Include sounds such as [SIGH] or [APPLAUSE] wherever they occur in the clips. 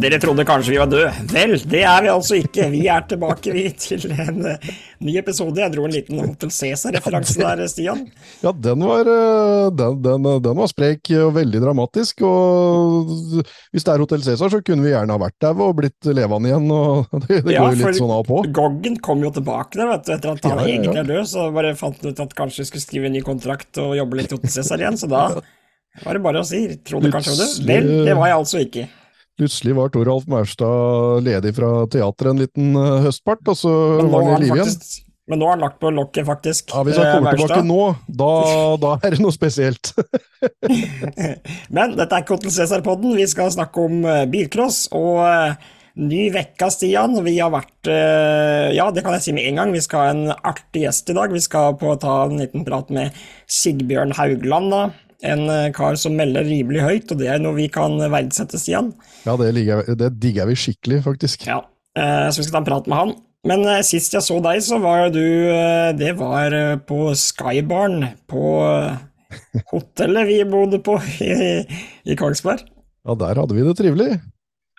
Dere trodde kanskje vi var døde. Vel, det er vi altså ikke. Vi er tilbake vi til en uh, ny episode. Jeg dro en liten Hotel Cæsar-referanse der, Stian. Ja, den var, uh, den, den, den var, sprek og veldig dramatisk. Og hvis det er Hotel Cæsar, så kunne vi gjerne ha vært der og blitt levende igjen. og [LAUGHS] Det, det ja, går jo litt sånn av på. Goggen kom jo tilbake der, vet du, etter at han Ja, ja, egentlig er død. Så bare fant han ut at kanskje vi skulle skrive en ny kontrakt og jobbe litt Hotel Cæsar igjen. Så da [LAUGHS] var det bare å si. Trodde kanskje død. Vel, det var jeg altså ikke. Plutselig var Toralf Maurstad ledig fra teatret en liten uh, høstpart, og så var han i live igjen. men nå har han lagt på lokket, faktisk. Ja, Hvis han eh, kommer tilbake nå, da, [LAUGHS] da er det noe spesielt. [LAUGHS] Men dette er Kottel Cæsar-podden. Vi skal snakke om eh, bilcross og eh, ny vekka, Stian. Vi har vært eh, Ja, det kan jeg si med en gang. Vi skal ha en artig gjest i dag. Vi skal på ta en liten prat med Sigbjørn Haugland. da. En eh, kar som melder rimelig høyt, og det er noe vi kan verdsette, Stian. Ja, det, ligger, det digger vi skikkelig, faktisk. Ja, eh, Så vi skal ta en prat med han. Men eh, sist jeg så deg, så var du eh, Det var eh, på Skybarn på eh, hotellet vi bodde på [LAUGHS] i, i Kongsberg. Ja, der hadde vi det trivelig.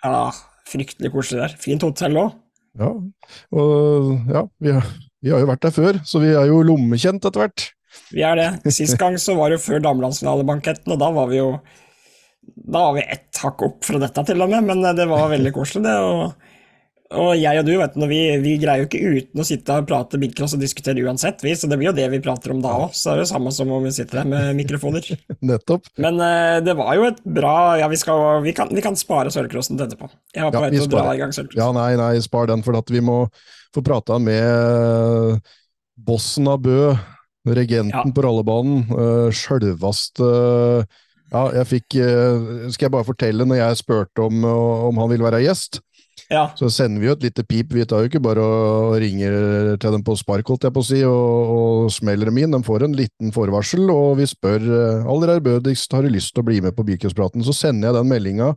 Ja, fryktelig koselig der. Fint hotell òg. Ja, og ja, vi har, vi har jo vært der før, så vi er jo lommekjent etter hvert. Vi er det. Sist gang så var det jo før damelandsfinalebanketten, og da var vi jo Da var vi ett hakk opp fra dette, til og med, men eh, det var veldig koselig, det. og og jeg og du, vet du, vi, vi greier jo ikke uten å sitte og prate bilcross og diskutere uansett, vi, så det blir jo det vi prater om da òg. Så er det jo samme som om vi sitter her med mikrofoner. [LAUGHS] Nettopp. Men eh, det var jo et bra Ja, vi, skal, vi, kan, vi kan spare sølvcrossen til etterpå. Jeg var på Ja, vei til å dra i gang sølvcrossen. Ja, nei, nei, spar den, for at vi må få prata med bossen av Bø, regenten Ja. på rollebanen, uh, sjølvaste Ja, jeg fikk uh, Skal jeg bare fortelle, når jeg spurte om, om han ville være gjest, Ja. så sender vi jo et lite pip. Vi tar jo ikke bare og ringer til dem på spark, holdt jeg på å si, og, og smeller dem inn. De får en liten forvarsel, og vi spør uh, aller ærbødigst har du lyst til å bli med på Bilcrosspraten. Så sender jeg den meldinga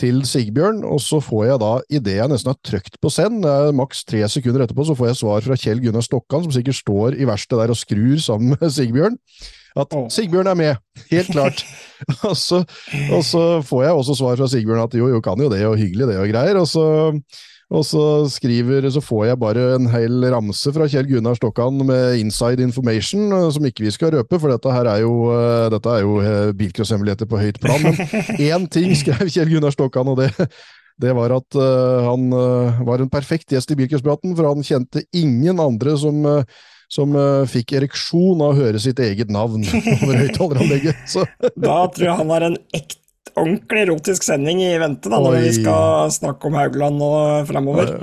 til Sigbjørn, og så får jeg da, idet jeg nesten har trykt på send, maks tre sekunder etterpå, så får jeg svar fra Kjell Gunnar Stokkan, som sikkert står i verkstedet der og skrur sammen med Sigbjørn, at oh. Sigbjørn er med, helt klart. [LAUGHS] og, så, og så får jeg også svar fra Sigbjørn at jo, jo, kan jo det, og hyggelig det og greier, og så og så skriver, så får jeg bare en hel ramse fra Kjell Gunnar Stokkan med inside information, eh, som ikke vi skal røpe, for dette her er jo, eh, dette er jo eh, bilcrosshemmeligheter på høyt plan. Men [LAUGHS] én ting skrev Kjell Gunnar Stokkan, og det, det var at han var en perfekt gjest i Bilcrosspraten, for han kjente ingen andre som, som uh, fikk ereksjon av å høre sitt eget navn [LAUGHS] over høyttaleranlegget. Så Da tror jeg han er en ekte ordentlig erotisk sending i vente, da, når Oi. vi skal snakke om Haugland nå framover.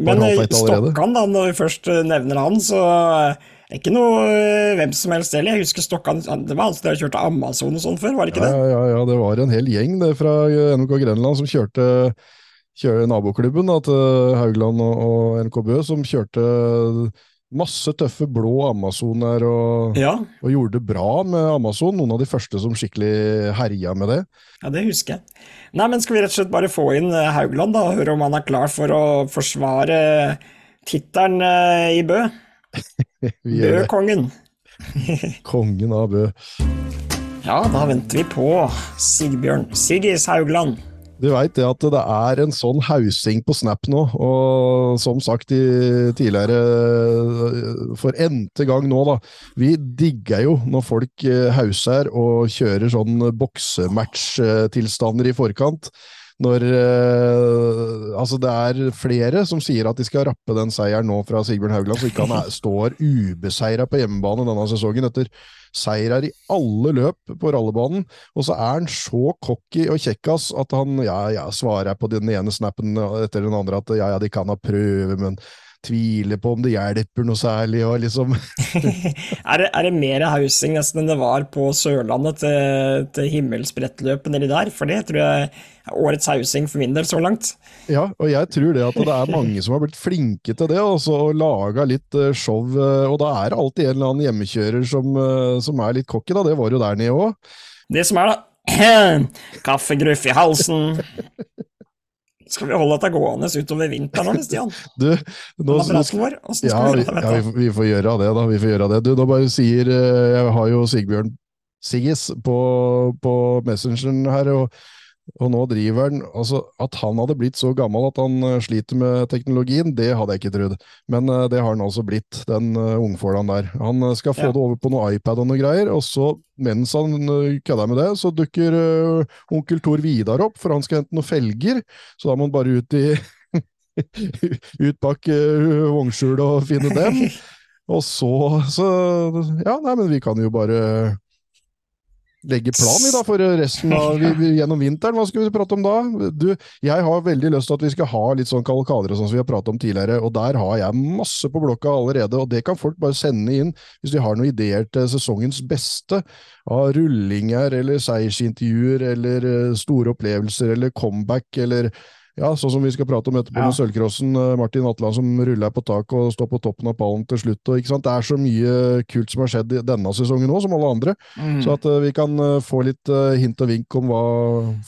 Men eh. Stokkan, da, når vi først eh, nevner han, så eh, er ikke noe eh, hvem som helst heller. Jeg husker Stokkan, det var han som kjørte Amazon og sånn før, var det ikke det? ja, ja, det var en hel gjeng det, fra NK Grenland som kjørte, kjøre naboklubben da, til Haugland og, og NK Bø, som kjørte masse tøffe blå Amazoner og, Ja, og gjorde det bra med Amazon. Noen av de første som skikkelig herja med det. ja, det husker jeg. Nei, men skal vi rett og slett bare få inn eh, Haugland, da, og høre om han er klar for å forsvare tittelen eh, i Bø? [LAUGHS] Bø-kongen. [LAUGHS] Kongen av Bø. Ja, da venter vi på Sigbjørn. Siggis Haugland. Du veit det at det er en sånn hausing på Snap nå, og som sagt tidligere, for n-te gang nå, da. Vi digger jo når folk eh, hauser og kjører sånn boksematch-tilstander i forkant. Når uh, Altså, det er flere som sier at de skal rappe den seieren nå fra Sigbjørn Haugland, så ikke han er, står ubeseira på hjemmebane denne sesongen etter seirer i alle løp på rallebanen. Og så er han så cocky og kjekkas at han ja, ja, svarer på den ene snappen etter den andre at ja, ja, de kan ha prøve, men tviler på om det hjelper noe særlig, liksom [LAUGHS] Er det, er det mer housing nesten enn det var på Sørlandet til, til himmelsbrettløpet nedi der? For det tror jeg er årets housing for min del så langt. Ja, og jeg tror det at det er mange som har blitt flinke til det, altså, og laga litt eh, show, eh, og da er det alltid en eller annen hjemmekjører som, eh, som er litt cocky, da. Det var jo der nede òg. Det som er, da [CLEARS THROAT] Kaffegruff i halsen. Skal vi holde dette gående utover vinteren Stian? [LAUGHS] Du, nå, vår? Ja, vi ja vi, vi får gjøre det, da. Vi får gjøre det. Du, nå bare sier eh, Jeg har jo Sigbjørn Siggis på, på Messengeren her, og Og nå driver han altså At han hadde blitt så gammel at han eh, sliter med teknologien, det hadde jeg ikke trodd. Men uh, det har han altså blitt, den uh, ungfålan der. Han uh, skal få ja. det over på noe iPad og noe greier, og så, mens han uh, kødder med det, så dukker onkel Tor Vidar opp, for han skal hente noen felger. Så da må han bare ut i [LAUGHS] ut bak vognskjulet og finne dem. [LAUGHS] Og så, så Ja, nei, men vi kan jo bare legge plan i da, for resten av gjennom vinteren. Hva skal vi prate om da? Du, jeg har veldig lyst til at vi skal ha litt sånn kalkader og sånn som vi har pratet om tidligere, og der har jeg masse på blokka allerede. og Det kan folk bare sende inn hvis de har noen ideer til sesongens beste av rullinger eller seiersintervjuer eller eh, store opplevelser eller comeback eller ja, sånn som vi skal prate om etterpå ja. med Sølvcrossen. Eh, Martin Atland som ruller på taket og står på toppen av pallen til slutt. Og, ikke sant? Det er så mye kult som har skjedd i denne sesongen òg, som alle andre. Mm. Så at uh, vi kan uh, få litt uh, hint og vink om hva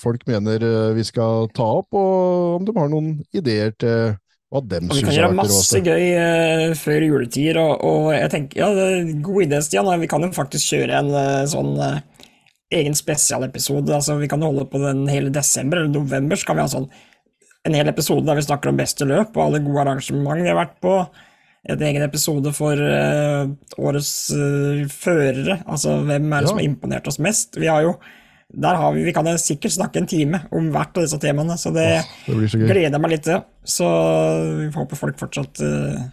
folk mener vi skal ta opp, og om de har noen ideer til hva dem syns Vi kan gjøre masse gøy før juletider, og, og, jeg tenker ja, det er god idé, Stian. Vi kan jo faktisk kjøre en sånn egen spesialepisode. Altså, vi kan holde på den hele desember eller november, så kan vi ha sånn en hel episode der vi snakker om beste løp og alle gode arrangement vi har vært på. En egen episode for uh, årets uh, førere, altså hvem er det ja. som har imponert oss mest. Vi har jo der har vi, vi kan sikkert snakke en time om hvert av disse temaene, så det, oh, det så gleder jeg meg litt til. Så vi håper folk fortsatt uh,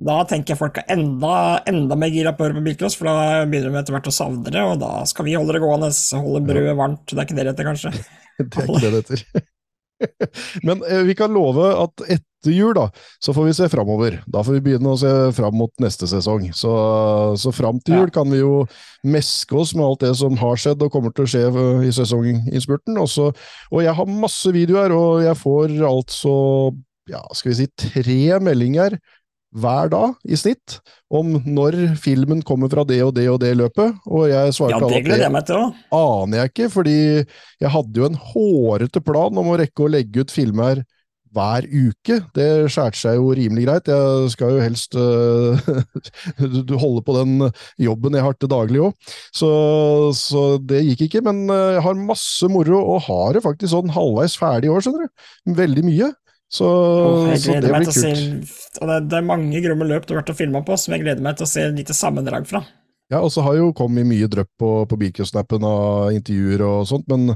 Da tenker jeg folk er enda, enda mer gira på å høre på Bilcross, for da begynner de etter hvert å savne det, og da skal vi holde det gående, holde brødet varmt. Det er ikke det det heter, kanskje? [LAUGHS] det er ikke det det heter. [LAUGHS] Men eh, vi kan love at etter jul, da, så får vi se framover. Da får vi begynne å se fram mot neste sesong. Så, så fram til jul kan vi jo meske oss med alt det som har skjedd og kommer til å skje eh, i sesonginnspurten. Og, og jeg har masse videoer, og jeg får altså ja, skal vi si tre meldinger hver dag i snitt om når filmen kommer fra det og det og det løpet, og jeg svarte ja, det gleder jeg meg til òg. Aner jeg ikke, fordi jeg hadde jo en hårete plan om å rekke å legge ut filmer hver uke. Det skjærte seg jo rimelig greit. Jeg skal jo helst [LAUGHS] uh, holde på den jobben jeg har til daglig òg, så, så, det gikk ikke. Men uh, jeg har masse moro, og har det faktisk sånn halvveis ferdig i år, skjønner du. Veldig mye. Så, oh, så det blir kult. Se, og det, det, er mange gromme løp du har vært å filma på som jeg gleder meg til å se lite sammendrag fra. Ja, og så har jo kommet mye drypp på, på Beacon-snappen av intervjuer og sånt, men,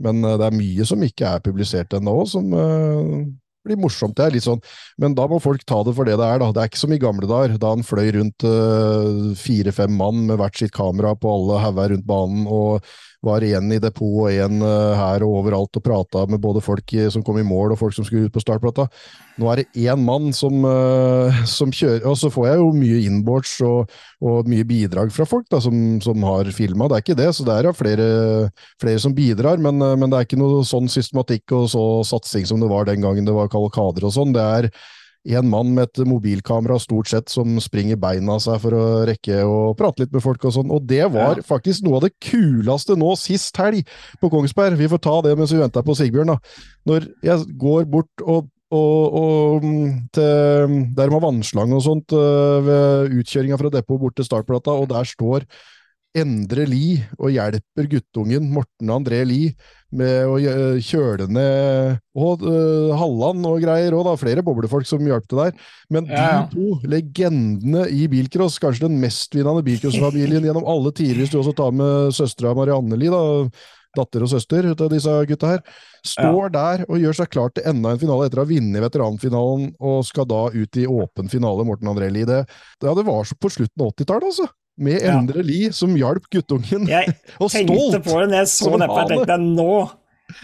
men, eh, det er mye som ikke er publisert ennå, som uh, blir morsomt. Det er litt sånn, Men da må folk ta det for det det er. da. Det er ikke som i gamle dager, da han fløy rundt uh, fire-fem mann med hvert sitt kamera på alle hauger rundt banen. og var igjen i depot og igjen uh, her og overalt og prata med både folk som kom i mål og folk som skulle ut på startplata. Nå er det én mann som, uh, som, kjører, og så får jeg jo mye inboards og, og mye bidrag fra folk da, som, som har filma. Det er ikke det, så det er flere, flere som bidrar, men, uh, men, det er ikke noe sånn systematikk og så satsing som det var den gangen det var kalkader og sånn. Det er en mann med et mobilkamera stort sett som springer beina av seg for å rekke å prate litt med folk og sånn. Og det var ja. faktisk noe av det kuleste nå sist helg på Kongsberg. Vi får ta det mens vi venter på Sigbjørn. da. Når jeg går bort og og, og, til, der de har vannslange og sånt eh, ved utkjøringa fra depot bort til startplata, og der står Endre Li og hjelper guttungen Morten André Li med å kjøle ned og uh, Halland og greier òg, da. Flere boblefolk som hjalp til der. Men de to legendene i bilcross, kanskje den mestvinnende bilcrossfamilien gjennom alle tider, hvis du også tar med søstera Marianne Li, da, datter og søster av disse gutta her, står ja. der og gjør seg klar til enda en finale etter å ha vunnet veteranfinalen og skal da ut i åpen finale, Morten André Lie. Det, ja, det var så på slutten av 80-tallet, altså med Endre Li som hjalp guttungen. Jeg [LAUGHS] og stolt! Jeg tenkte på det når jeg så det, jeg tenkte nå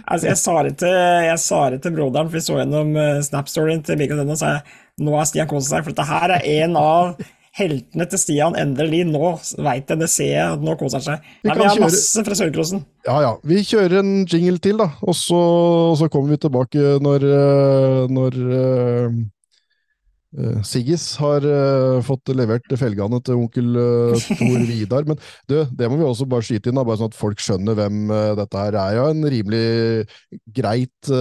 altså jeg, sa det til, jeg sa det til broderen, for vi så gjennom uh, Snap-storyen til Mikael og sa nå har Stian kost seg, for dette her er en av heltene til Stian Endre Li. Nå veit jeg, det ser jeg, at nå koser han seg. Vi, Nei, vi har kjøre... masse fra Sørkrossen. Ja ja, vi kjører en jingle til, da, og så, og så kommer vi tilbake når, eh, når Uh, Siggis har uh, fått levert felgene til onkel uh, Tor [LAUGHS] Vidar. Men du, det må vi også bare skyte inn, da, bare sånn at folk skjønner hvem dette her er. Ja, en rimelig greit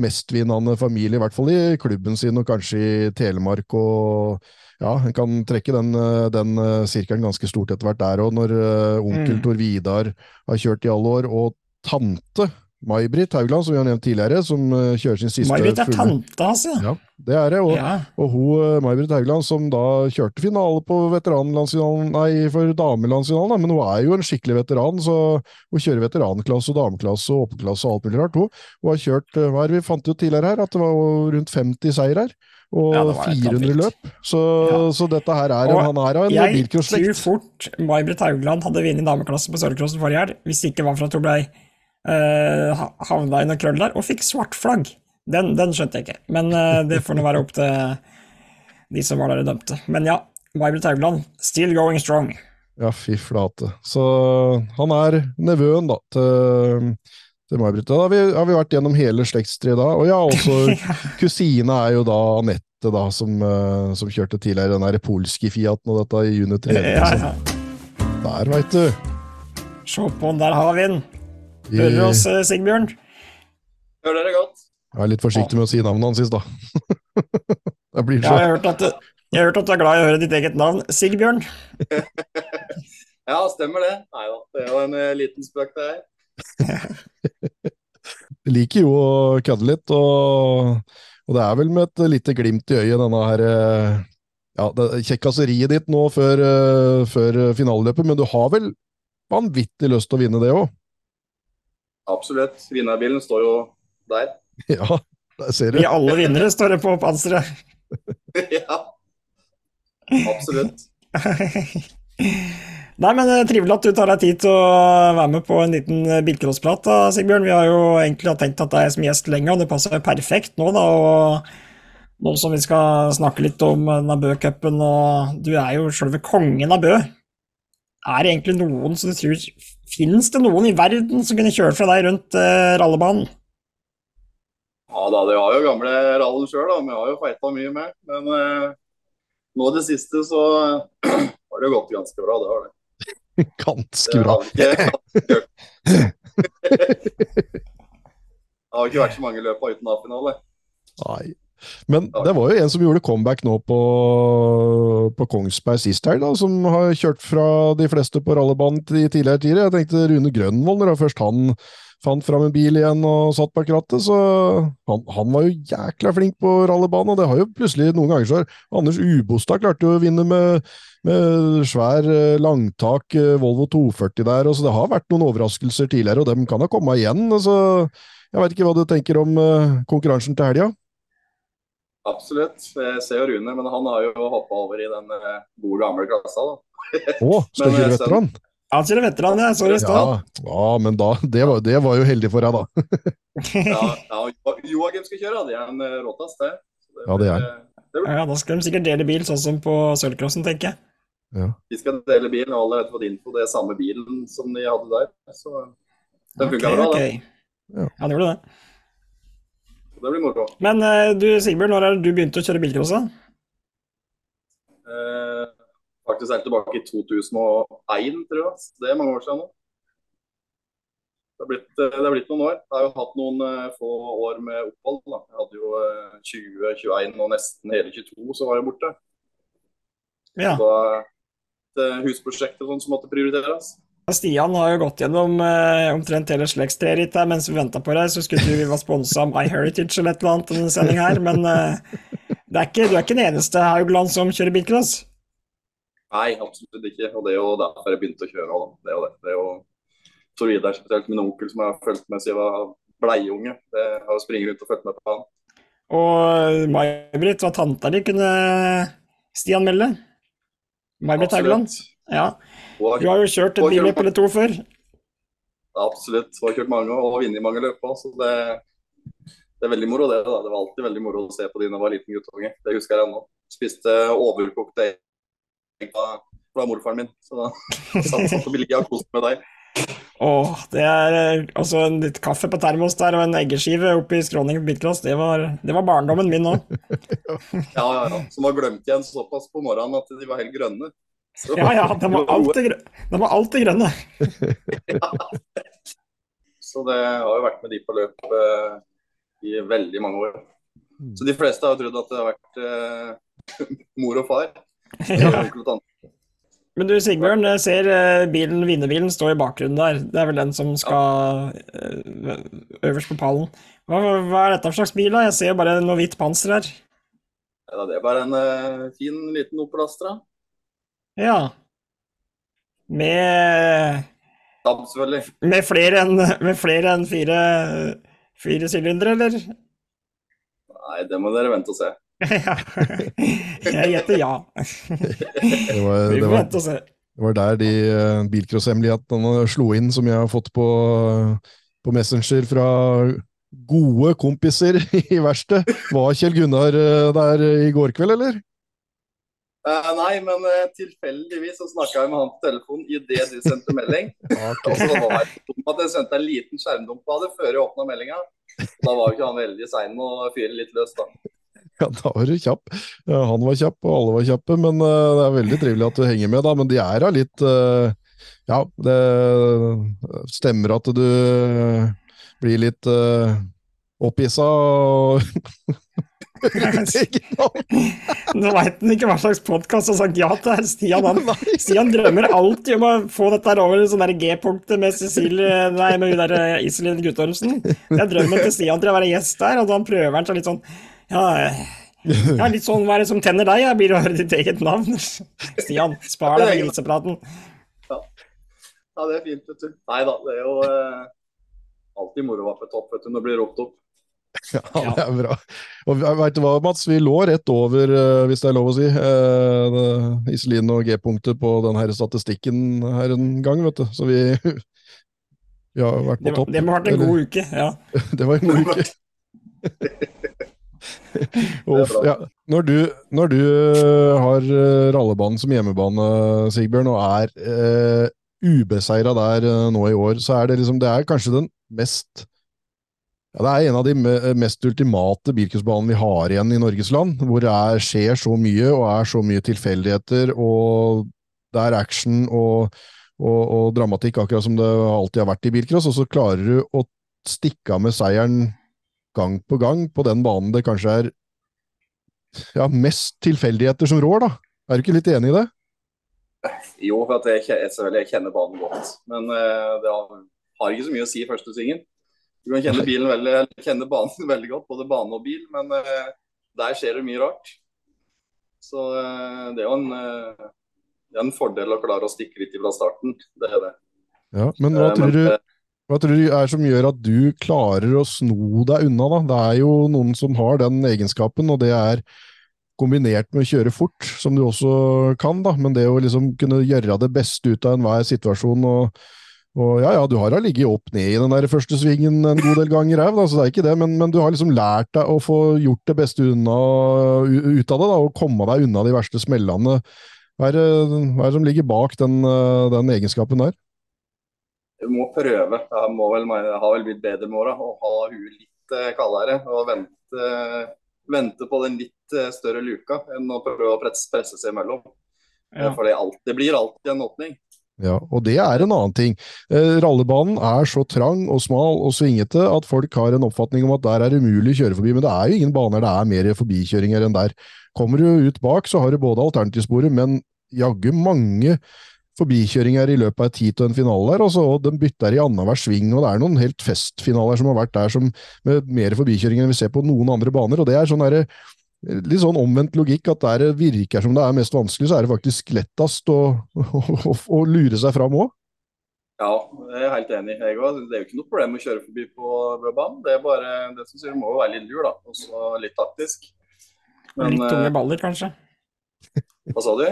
mestvinnende familie, i hvert fall i klubben sin og kanskje i Telemark. og ja, en kan trekke den, den sirkelen ganske stort etter hvert der òg, når onkel mm. Tor Vidar har kjørt i alle år, og tante May-Britt Haugland, som vi har nevnt tidligere, som uh, kjører sin siste May-Britt er tante, tanta hans, ja. Ja, det er det. Og, ja. og hun, uh, May-Britt Haugland, som da kjørte finale på veteranlandsfinalen, nei, for damelandsfinalen, men hun er jo en skikkelig veteran, så hun kjører veteranklasse og dameklasse og åpenklasse og alt mulig rart. Hun, hun har kjørt, uh, hva er det vi fant ut tidligere her, at det var rundt 50 seier her. Og Ja, det var et eller 400 løp. Så, så dette her er en, Og han er av en Jeg tror fort May-Britt Haugland hadde vunnet dameklassen på Sørcrossen forrige helg, hvis det ikke var for at hun ble ha- havna i noe krøll der, og fikk svart flagg. Den, den skjønte jeg ikke, men uh, det får nå være opp til de som var der og dømte. Men ja, May-Britt Haugland, still going strong. Ja, fy flate. Så han er nevøen, da, til, til May-Britt. Da har vi, har vi vært gjennom hele slektstreet da. Og ja, også [LAUGHS] kusine er jo da Anette, da, som, eh, som kjørte tidligere den der polske Fiaten og dette i juni 3. Ja, ja. Der, veit du. Se på den, der har vi den. Vi Hører du oss, eh, Sigbjørn? Hører dere godt? Jeg er litt forsiktig med å si navnet hans sist, da. [LAUGHS] det blir Ja, jeg har hørt at du, jeg har hørt at du er glad i å høre ditt eget navn. Sigbjørn. [LAUGHS] Ja, stemmer det. Nei da, det er jo en eh, liten spøk, det her. Jeg liker jo å kødde litt, og, og det er vel med et lite glimt i øyet, denne her eh, ja, det kjekkaseriet ditt nå før, før finaleløpet, men du har vel vanvittig lyst til å vinne det òg? Absolutt. Vinnerbilen står jo der. [LAUGHS] Ja, der ser du. I alle vinnere står det på panseret. [LAUGHS] ja. Absolutt. [LAUGHS] Nei, men eh, Trivelig at du tar deg tid til å være med på en liten eh, bilcrossprat, Sigbjørn. Vi har jo egentlig tenkt at deg som gjest lenge, og det passer jo perfekt nå. da, og Nå som vi skal snakke litt om eh, denne Bø-cupen, og du er jo selve kongen av Bø. Er det egentlig noen som du tror Fins det noen i verden som kunne kjørt fra deg rundt uh, rallebanen? Ja da, det har jo gamle rallen sjøl, da. Vi har jo fighta mye med. Men uh, nå i det siste så [CLEARS THROAT] har det gått ganske bra. Det har det. [LAUGHS] Ganske bra. [LAUGHS] det har ikke vært så mange løp uten A-finale. Nei. Men det var jo en som gjorde comeback nå på, på Kongsberg sist helg, som har kjørt fra de fleste på rallebanen til tidligere tider. Jeg tenkte Rune Grønvold, når først han fant fram en bil igjen og satt bak rattet, så han, han var jo jækla flink på rallebanen, og det har jo plutselig noen ganger så Anders Ubostad klarte jo å vinne med, med svær eh, langtak eh, Volvo 240 der, og så det har vært noen overraskelser tidligere, og dem kan ha kommet igjen. så jeg vet ikke hva du tenker om eh, konkurransen til helga? Absolutt. Jeg ser jo Rune, men han har jo hoppa over i den eh, gode, gamle klassa. da. Å, [LAUGHS] kjøre eh, veteran? Han sier veteran, jeg det stad. Ja, ja, men da, det var, det var jo heldig for deg, da. [LAUGHS] Ja, [LAUGHS] ja Jo- Joakim skal kjøre, da. det er en eh, råtass, det. Så Ja, det er. det Ja, Da skal de sikkert dele bil, sånn som på Sølvcrossen, tenker jeg. Ja. De skal dele bilen, og alle har fått info. Det er samme bilen som de hadde der. Så den funka okay, bra, da. ok. Ja. Ja, det gjorde det. Det blir moro. Men eh, du Sigbjørn, når er det du begynte å kjøre bilcross? Eh, faktisk helt tilbake i 2001, tror jeg. Så Det er mange år siden nå. Det har blitt, eh, det har blitt noen år. Jeg har jo hatt noen eh, få år med opphold. da. Jeg hadde jo eh, 20, 21 og nesten hele 22 så var jeg borte. Ja. Så det er husprosjektet sånn som måtte prioriteres. Stian har jo gått gjennom eh, omtrent hele slektstreet ditt her mens vi venta på deg, så skulle du vi var sponsa av MyHeritage eller et eller annet i denne sendinga her, men eh, det er ikke, du er ikke den eneste Haugland som kjører bilcross. Nei, absolutt ikke. Og det er jo derfor jeg begynte å kjøre òg. Det er jo det. Det er jo Tor Vidar, spesielt min onkel, som jeg har fulgt med siden jeg var bleiunge. Det har springet rundt og fulgt med på han. Og May-Britt, var tanta di kunne Stian melde? May-Britt Haugland? Ja. Du har jo kjørt et billøp eller to før. Absolutt. Du har kjørt mange og vunnet mange løp òg, så det, det er veldig moro det. da. Det var alltid veldig moro å se på de da jeg var liten guttunge. Det husker jeg ennå. Spiste overkokte egg fra, morfaren min. Så da [LAUGHS] satt jeg på billig og koste med deg. Åh, det er eh, altså en litt kaffe på termos der og en eggeskive oppi skråningen på Bitcross. Det var, det var barndommen min òg. [LAUGHS] Ja, ja, ja. Som var glemt igjen såpass på morgenen at de var helt grønne. Så- Ja, ja, de var alltid, grø- var alltid grønne. Så det har jo vært med de på løp eh, i veldig mange år. Så de fleste har jo trodd at det har vært eh, [LAUGHS] mor og far. [LAUGHS] Ja. Men du Sigbjørn, jeg ser eh, bilen, vinnerbilen stå i bakgrunnen der. Det er vel den som skal ja. øverst på pallen. Hva, hva er dette for slags bil, da? Jeg ser jo bare noe hvitt panser her. Ja, det er bare en uh, fin liten Opel Astra. Ja. Med, med flere enn med flere enn fire, fire sylindere, eller? Nei, det må dere vente og se. [LAUGHS] Ja. Jeg gjetter ja. Det var, Vi får vente og se. det var der de uh, bilcrosshemmelighetene slo inn, som jeg har fått på, på Messenger fra gode kompiser i verkstedet. Var Kjell Gunnar uh, der i går kveld, eller? Eh, nei, men eh, tilfeldigvis så snakka jeg med han på telefon idet du sendte melding. [LAUGHS] Ok. Og så var jeg dum at jeg sendte en liten skjermdump av det før jeg åpna meldinga. Da var jo ikke han veldig sein med å fyre litt løs, da. Ja, da var du kjapp. Ja, Han var kjapp, og alle var kjappe, men eh, det er veldig trivelig at du henger med, da. Men de er da litt Ja, det stemmer at du blir litt uh, opphissa og [LAUGHS] Nå veit han ikke hva slags podkast har sagt ja til. Stian, han, Stian drømmer alltid om å få dette her over sånn G-punktet med Cecilie Nei, med hun der eh, Iselin Guttormsen. Det er drømmen til Stian til å være gjest der, og da prøver han seg litt sånn Ja, ja litt sånn hva er det som tenner deg? Jeg blir å høre ditt eget navn. Stian, spar deg for grisepraten. Ja, det er fint, vet du. Nei da, det er jo eh, alltid moro å være på topp vet du, når det blir ropt opp. [LAUGHS] Ja, det er bra. Og vet du hva, Mats? Vi lå rett over, eh, hvis det er lov å si, eh, Iselin og G-punktet på den her statistikken her en gang, vet du. Så vi, [LAUGHS] vi har vært på topp. det må ha vært en god uke. Ja. [LAUGHS] Det var en god uke. Uff, ja, når du, når du øh, har øh, rallebanen som hjemmebane, Sigbjørn, og er eh, ubeseira der nå i år, så er det liksom Det er kanskje den mest ja, Det er en av de mest ultimate bilcrossbanene vi har igjen i Norges land, hvor det er, skjer så mye, og er så mye tilfeldigheter, og det er action og, og, og dramatikk, akkurat som det alltid har vært i bilcross, og så klarer du å stikke av med seieren gang på gang på den banen det kanskje er ja, mest tilfeldigheter som rår, da. Er du ikke litt enig i det? Jo, for at jeg, jeg, jeg kjenner banen godt. Men uh, det har, har ikke så mye å si i første svingen. Du kan kjenne, bilen veldig, kjenne banen [LAUGHS] veldig godt, både bane og bil, men uh, der skjer det mye rart. Så uh, det er jo en, uh, det er en fordel å klare å stikke litt fra starten. Det er det. Ja, Men hva tror men, du hva tror du er som gjør at du klarer å sno deg unna, da? Det er jo noen som har den egenskapen, og det er kombinert med å kjøre fort, som du også kan, da. Men det å liksom kunne gjøre det beste ut av enhver situasjon og, og ja, ja, du har da ligget opp ned i den der første svingen en god del ganger òg, så det er ikke det, men, men du har liksom lært deg å få gjort det beste unna, ut av det, da, og komme deg unna de verste smellene. Hva er, hva er det som ligger bak den, eh, den egenskapen der? Du må prøve. Jeg må vel, jeg har vel blitt bedre med åra. og ha huet litt eh, kaldere og vente, vente på den litt eh, større luka enn å prøve å presse, presse seg imellom. Ja. For det blir alltid en åpning. Ja, og det er en annen ting. Eh, rallebanen er så trang og smal og svingete at folk har en oppfatning om at der er det umulig å kjøre forbi, men det er jo ingen baner det er mer forbikjøringer enn der. Kommer du ut bak, så har du både alternativsporet, men jaggu mange forbikjøringer i løpet av et og en finale der, altså, og de bytter i annenhver sving, og det er noen helt festfinaler som har vært der som, med mer forbikjøringer enn vi ser på noen andre baner, og det er sånn derre Litt sånn omvendt logikk, at der det virker som det er mest vanskelig, så er det faktisk lettest å, å, å, å lure seg fram òg. Ja, jeg er helt enig. Jeg også. Det er jo ikke noe problem å kjøre forbi på banen. Det er bare det som sier, du må jo være litt lur, da. Og så litt taktisk. Og litt tunge eh, baller, kanskje. hva sa du?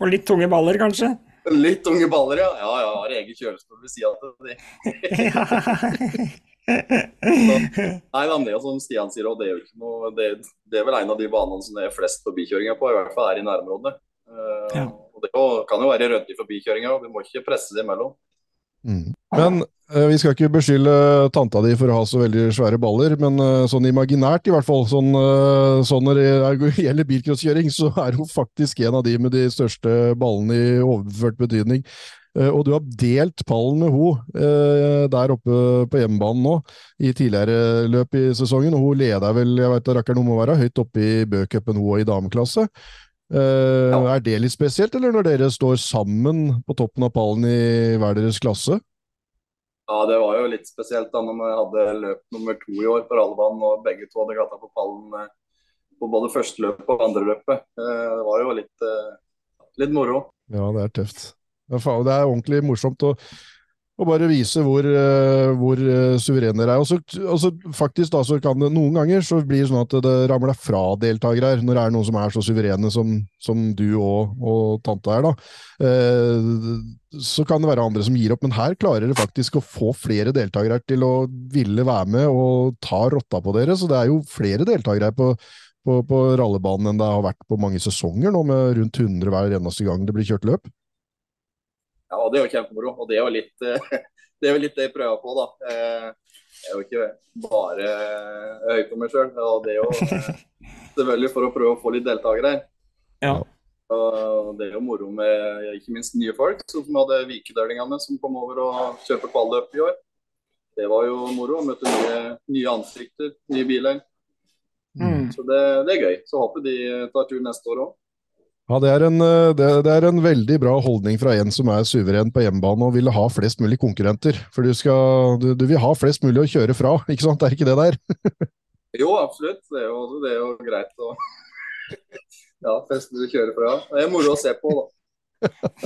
Og litt tunge baller, kanskje. Litt tunge baller, ja. Ja, ja, jeg har egen kjølestol ved sida av de. [LAUGHS] [LAUGHS] Nei, men det som Stian sier, og det er jo ikke noe det, det er vel en av de banene som det er flest forbikjøringer på, i hvert fall her i nærområdet. Uh, Ja. Og det kan jo være ryddig forbikjøringer, og vi må ikke presse det imellom. Mm. Men uh, vi skal ikke beskylde tanta di for å ha så veldig svære baller, men uh, sånn imaginært i hvert fall, sånn, eh, sånn når det er- [LAUGHS] gjelder bilcrosskjøring, så er hun faktisk en av de med de største ballene i overført betydning. Eh, og du har delt pallen med henne eh, der oppe på hjemmebanen nå, i tidligere løp i sesongen, og hun leder vel, jeg vet da rakkeren hun må være, høyt oppe i Bø-cupen hun og i dameklasse. Eh, Ja. Er det litt spesielt, eller når dere står sammen på toppen av pallen i hver deres klasse? Ja, det var jo litt spesielt da når vi hadde løp nummer to i år på rallebanen, og begge to hadde klatra på pallen på både første løpet og andre løpet. Det var jo litt, litt moro. Ja, det er tøft. Det er ordentlig morsomt å, å bare vise hvor, eh, hvor eh, suverene dere er. Og så, og så faktisk da, så kan det noen ganger så blir det sånn at det ramler fra deltakere her, når det er noen som er så suverene som, som du og, og tante er. da. Eh, så kan det være andre som gir opp, men her klarer dere faktisk å få flere deltakere til å ville være med og ta rotta på dere. Så det er jo flere deltakere på, på, på rallebanen enn det har vært på mange sesonger nå, med rundt 100 hver eneste gang det blir kjørt løp. Ja, Det er jo kjempemoro. Og det er jo litt eh, [LAUGHS] det er jo litt det jeg prøver på, da. Eh, Jeg er jo ikke bare høy på meg sjøl. Og det er jo eh, [LAUGHS] selvfølgelig for å prøve å få litt deltakere her. Ja. Og det er jo moro med ikke minst nye folk, sånn som vi hadde vikedølingene som kom over og kjørte kvalløp i år. Det var jo moro Møtte nye, nye ansikter, nye biler. Mm. Så det, det er gøy. Så håper de tar tur neste år òg. Ja, det er, en, eh, det, det er en veldig bra holdning fra en som er suveren på hjemmebane og ville ha flest mulig konkurrenter. For du, skal, du, du vil ha flest mulig å kjøre fra, [LAUGHS] ikke sant? Det er ikke det der? [LAUGHS] Jo, absolutt. Det er jo, det er jo greit å [LAUGHS] ja, flest mulig kjøre fra. Det er moro å se på, da.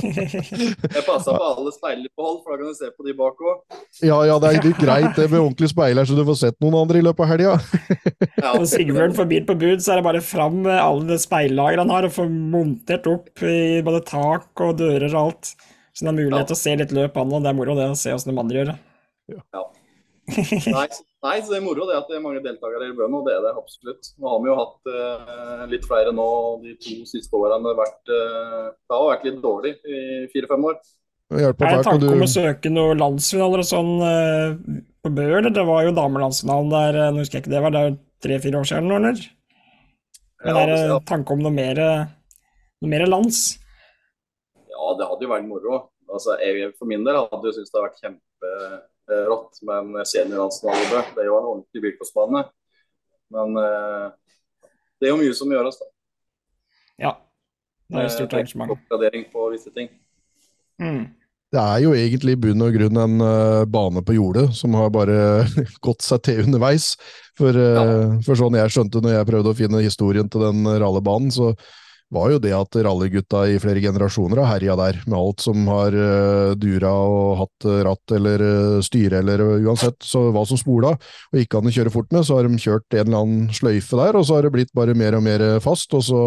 Jeg passa på alle speiler på hold, for da kan du se på de bak òg. Ja, ja, det er greit det med ordentlig speiler, så du får sett noen andre i løpet av helga. Ja, Når Sigbjørn får bil på bud, så er det bare fram med alle de speillagene han har, og få montert opp i både tak og dører og alt. Så det har mulighet til å se litt løp an, og det er moro det å se åssen de andre gjør det. Nei, [LAUGHS] nei, så det er moro det at det er mange deltakere i Bøen, og det er det absolutt. Nå har vi jo hatt eh, litt flere nå de to siste årene. Det har vært, eh, det har vært litt dårlig i fire-fem år. Er det tanke om du å søke noen landsfinaler og sånn eh, på Bø, eller? Det var jo damelandsfinalen der, eh, nå husker jeg ikke det var, det er jo tre-fire år siden nå, eller? Men Ja, er det ja, tanke om noe mer, noe mer lands? ja, det hadde jo vært moro. Altså, jeg, for min del hadde jo syntes det hadde vært kjemperått med men seniorlandslaget. Det er jo en ordentlig bilkostbane. Men eh, det er jo mye som gjøres, da. Ja. Det er et stort Eh, arrangement. Oppgradering på visse ting. Mm. Det er jo egentlig i bunn og grunn en uh, bane på jordet som har bare [LAUGHS] gått seg til underveis. For, eh, for sånn jeg skjønte når jeg prøvde å finne historien til den rallebanen, så var jo det at rallygutta i flere generasjoner har herja der, med alt som har uh, dura og hatt eh, ratt eller uh, styre eller uansett så hva som spola, og ikke kan kjøre fort med, så har de kjørt en eller annen sløyfe der, og så har det blitt bare mer og mer fast, og så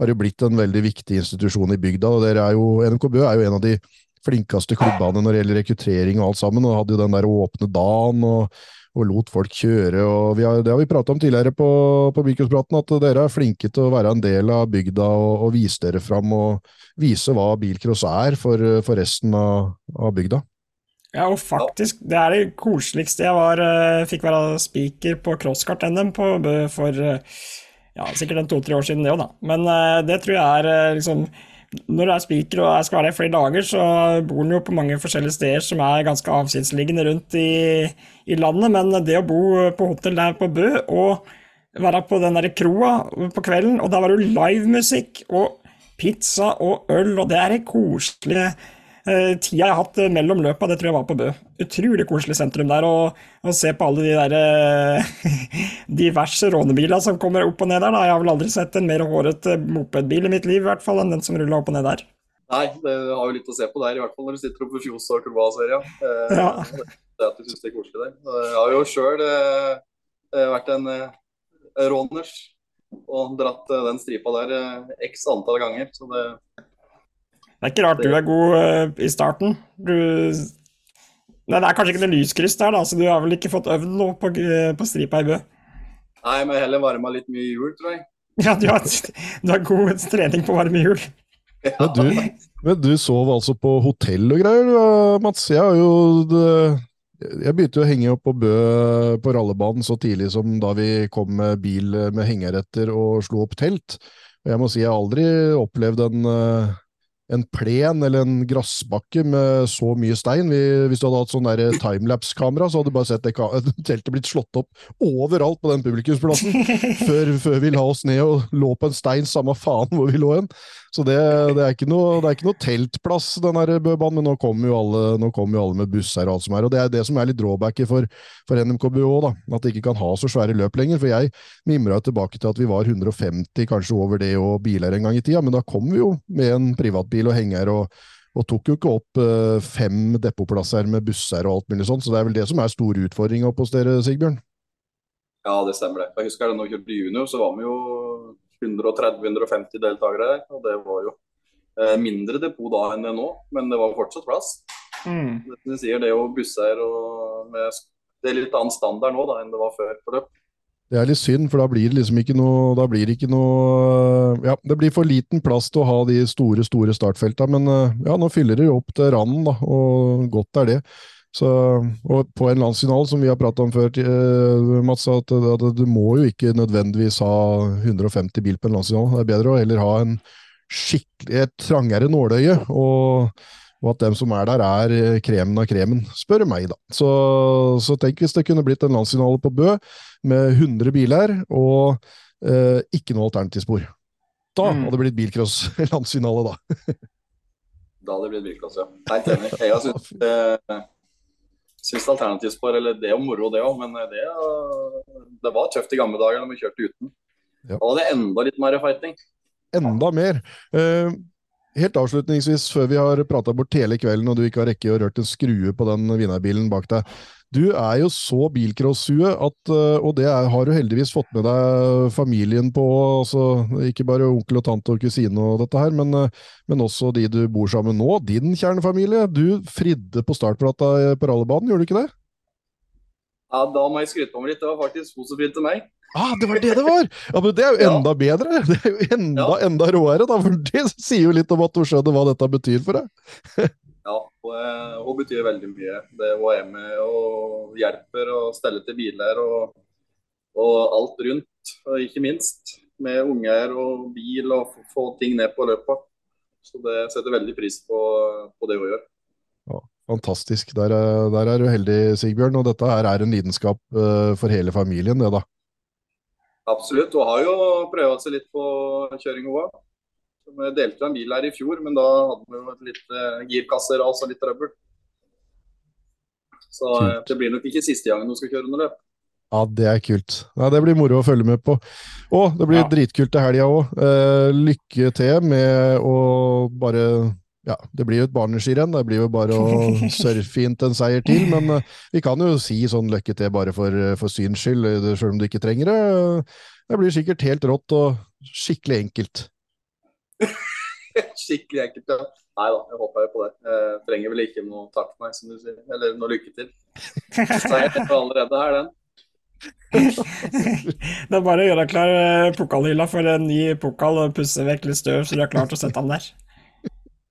har det blitt en veldig viktig institusjon i bygda. og dere er jo, NMK Bø er jo en av de flinkeste klubbene når det gjelder rekruttering og alt sammen, og hadde jo den der åpne dagen og, og lot folk kjøre. og har, Det har vi prata om tidligere på, på Bilcrosspraten, at dere er flinke til å være en del av bygda og, og vise dere fram og vise hva bilcross er for, for resten av, av bygda. Ja, og faktisk, det er det koseligste jeg var, eh, fikk være speaker på crosskart-NM for eh, ja, sikkert en to-tre år siden det òg, da. Men eh, det tror jeg er liksom Når du er spiker og jeg skal være der i flere dager, så bor en jo på mange forskjellige steder som er ganske avsidesliggende rundt i, i landet, men det å bo på hotell der på Bø og være på den der kroa på kvelden, og der var det jo livemusikk og pizza og øl, og det er det koselige tida jeg har hatt eh, mellom løpa, det tror jeg var på Bø. Utrolig koselig sentrum der, og, og se på alle de der eh, [LAUGHS] diverse rånebiler som kommer opp og ned der. Da. Jeg har vel aldri sett en mer hårete mopedbil i mitt liv, i hvert fall, enn den som rulla opp og ned der. Nei, det har jo litt å se på der, i hvert fall når du sitter oppe på Fjos og Kroa-serien. Eh, Ja. [LAUGHS] Det at du syns det er koselig der. Jeg har jo sjøl eh, vært en eh, råners og dratt eh, den stripa der eh, x antall ganger. Så det, Det er ikke rart du er god eh, i starten. Du Nei, det er kanskje ikke noe lyskryss der, da, så du har vel ikke fått øvd noe på, på stripa i Bø? nei, men heller varma litt mye hjul, tror jeg. [LAUGHS] Ja, du har, du har god trening på varme hjul. [LAUGHS] Men du, men du sov altså på hotell og greier, du, Mats. Jeg har jo det, Jeg begynte jo å henge opp på Bø på rallebanen så tidlig som da vi kom med bil med hengeretter og slo opp telt. Og jeg må si jeg har aldri opplevd en, eh, en plen eller en grassbakke med så mye stein. Vi, hvis du hadde hatt sånn timelapse-kamera, så hadde du bare sett det [LAUGHS] teltet blitt slått opp overalt på den publikumsplassen [LAUGHS] før, før, vi la oss ned og lå på en stein, samme faen hvor vi lå hen. Så det, det, er ikke noe, det er ikke noe teltplass, den her Bøbanen, men nå kommer jo, kom jo alle med busser og alt som er. Og det er det som er litt drawbacket for, for NMKBO, da, at de ikke kan ha så svære løp lenger. For jeg mimra tilbake til at vi var 150, kanskje over det, og biler en gang i tida, men da kom vi jo med en privatbil og henger og og tok jo ikke opp uh, fem depotplasser med busser og alt mulig sånt, så det er vel det som er store utfordringa hos dere, Sigbjørn? Ja, det stemmer det. Jeg husker da vi kjørte junior, så var vi jo 130-150 deltakere der. Og det var jo eh, mindre depot da enn det nå, men det var fortsatt plass. Mm. Det, sier, det er jo busser og med, Det er litt annen standard nå da enn det var før på løp. Det er litt synd, for da blir det liksom ikke noe Da blir det ikke noe Ja, det blir for liten plass til å ha de store, store startfelta, men eh, ja, nå fyller det jo opp til randen, da, og godt er det. Så, og på en landsfinale, som vi har prata om før, uh, Mats, at, at, du må jo ikke nødvendigvis ha 150 bil på en landsfinale. Det er bedre å heller ha en skikkelig, et trangere nåløye, og, og, at dem som er der, er eh, kremen av kremen, spør meg, da. Så, så tenk hvis det kunne blitt en landsfinale på Bø med 100 biler og eh, ikke noe alternativspor. Da mm. hadde det blitt bilcross-landsfinale, [LAUGHS] da. da hadde det blitt bilcross, ja. Helt enig. Jeg synes, [LAUGHS] uh, syns alternativspor eller det er moro, det òg. Men det, det, var tøft i gamle dager når vi kjørte uten. Ja. Da var det enda litt mer fighting. Enda mer. Uh, helt avslutningsvis, før vi har prata bort hele kvelden og du ikke har rekke å rørt en skrue på den vinnerbilen bak deg. Du er jo så bilcross-hue at, eh, og det er, har du heldigvis fått med deg familien på, altså ikke bare onkel og tante og kusine og dette her, men, eh, men også de du bor sammen med nå, din kjernefamilie. Du fridde på startplata på rallybanen, gjorde du ikke det? Ja, da må jeg skryte på meg litt. Det var faktisk hun som fridde meg. Ah, det var det det var! Ja, men Det er jo enda ja. bedre! [LAUGHS] Det er jo enda, ja. enda råere, da, for det sier jo litt om at du skjønner hva dette betyr for deg. [LAUGHS] Ja, hun, hun, betyr veldig mye. Det Hun er med og hjelper og steller til biler og, og, alt rundt. Og ikke minst med unger og bil og få ting ned på løpet. Så det setter veldig pris på, på det hun gjør. Ja, fantastisk. Der, der, er du heldig, Sigbjørn. Og dette her er en lidenskap uh, for hele familien, det da? Absolutt. Hun har jo prøvd seg litt på kjøring, hun òg. Vi delte en bil her i fjor, men da hadde vi jo et lite girkasseras girkasser og litt trøbbel. Så uh, det blir nok ikke siste gangen du skal kjøre under løp. Ja, det er kult. Ja, det blir moro å følge med på. Og det blir ja. dritkult til helga òg. Eh, lykke til med å bare Ja, det blir jo et barneskirenn. Det blir jo bare å [LAUGHS] surfe inn til en seier til. Men vi kan jo si sånn lykke til bare for, for syns skyld, selv om du ikke trenger det. Det blir sikkert helt rått og skikkelig enkelt. [LAUGHS] Skikkelig enkelt, ja. Nei da, jeg håper jo på det. Jeg trenger vel ikke noe takk for meg, som du sier. Eller noe lykke til. [LAUGHS] Så jeg er allerede her, den. [LAUGHS] det er bare å gjøre klar eh, pokalhylla for en ny pokal og pusse vekk litt støv, så du er klar til å sette den der.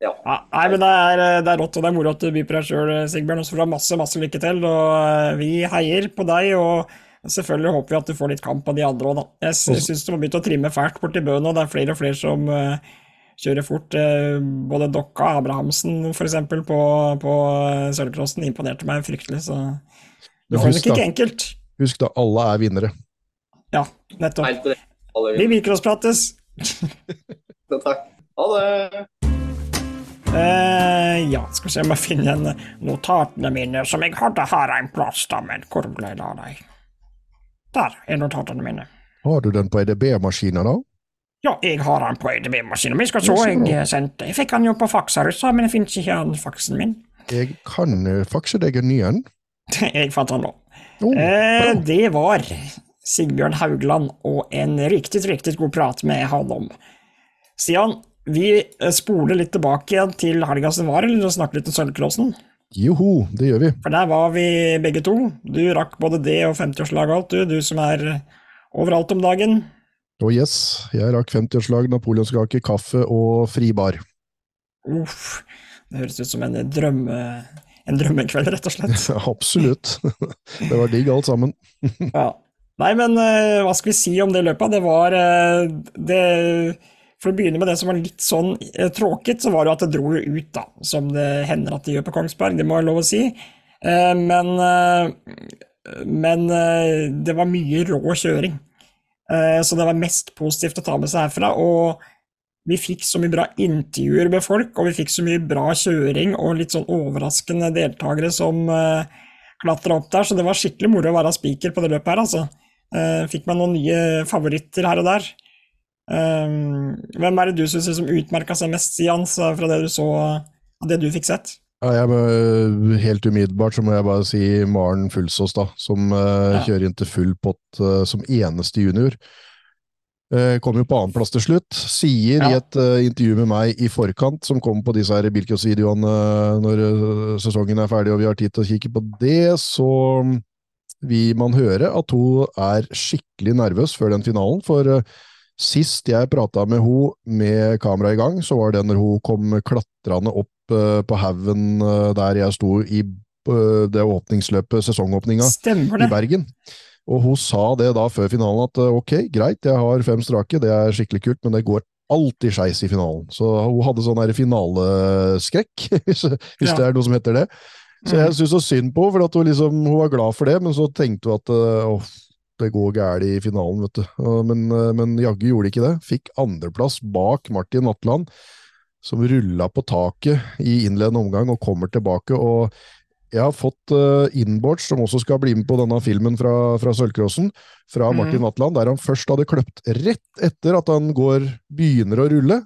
Ja. ja nei, men det er, eh, det er, rått, og det er moro at du byr på deg sjøl, eh, Sigbjørn. Og så får du masse, masse lykke til. Og vi heier på deg. og Selvfølgelig håper vi at du får litt kamp av de andre òg, da. Jeg, jeg syns du må begynne å trimme fælt borti Bø nå. Det er flere og flere som uh, kjører fort. Uh, både Dokka og Abrahamsen f.eks. på, på Sølvcrossen imponerte meg fryktelig, så det var nok ikke enkelt. Husk da, alle er vinnere. Ja, nettopp. Vi bilcrossprates! [LAUGHS] Takk. Ha det! Uh, ja, skal vi se om jeg finner notatene mine som jeg hadde her en plass, da, men hvor ble det av dem? Der er notatene mine. Har du den på EDB-maskinen, da? Ja, jeg har han på EDB-maskinen. Skal så, jeg sendte Jeg fikk han jo på faks her ute, men jeg finner ikke han faksen min. Jeg kan uh, fakse deg en ny en. [LAUGHS] jeg fant han nå. Oh, eh, det var Sigbjørn Haugland og en riktig, riktig god prat med han om. Stian, vi eh, spoler litt tilbake igjen til helga som var, eller snakke litt om Sølvklossen. Joho, det gjør vi. For der var vi begge to. Du rakk både det og 50-årslaget og alt, du. Du som er overalt om dagen. Oh yes, jeg rakk 50-årslag, napoleonskake, kaffe og fribar. Uff, det høres ut som en drømme... En drømmekveld, rett og slett. Ja, [LAUGHS] absolutt. Det var digg alt sammen. [LAUGHS] ja. Nei, men uh, hva skal vi si om det løpet? Det var uh, Det For å begynne med det som var litt sånn eh, tråkigt, så var det at det dro ut, da. Som det hender at det gjør på Kongsberg, det må jeg lov å si. Eh, men, eh, men eh, det var mye rå kjøring. Eh, så det var mest positivt å ta med seg herfra. Og vi fikk så mye bra intervjuer med folk, og vi fikk så mye bra kjøring og litt sånn overraskende deltakere som uh, klatra opp der, så det var skikkelig moro å være spiker på det løpet her, altså. Uh, fikk meg noen nye favoritter her og der. Hvem er det du syns liksom utmerka seg mest, Jans, fra det du så, av det du fikk sett? Ja, jeg, helt umiddelbart så må jeg bare si Maren Fulsås, da, som uh, ja. kjører inn til full pott uh, som eneste junior. Uh, kom jo på annenplass til slutt. Sier ja. i et intervju med meg i forkant, som kom på disse Bilkos-videoene når sesongen er ferdig og vi har tid til å kikke på det, så vil man høre at hun er skikkelig nervøs før den finalen. For Sist jeg prata med henne med kamera i gang, så var det når hun kom klatrende opp uh, på haugen uh, der jeg sto i uh, det åpningsløpet, sesongåpninga i Bergen. Og hun sa det da før finalen at ok, greit, jeg har fem strake, det er skikkelig kult, men det går alltid skeis i finalen. Så hun hadde sånn finaleskrekk, [LAUGHS] hvis, ja. det er noe som heter det. Så jeg mm. syns så synd på henne, for hun, liksom, hun var glad for det, men så tenkte hun at åh, det går galt i finalen, vet du. Men, eh, men jaggu gjorde de ikke det. Fikk andreplass bak Martin Vatland, som rulla på taket i innledende omgang og kommer tilbake. og jeg har fått uh, inboards, som også skal bli med på denne filmen fra, fra Sølvcrossen, fra mm. Martin Vatland, der han først hadde kløpt rett etter at han går, begynner å rulle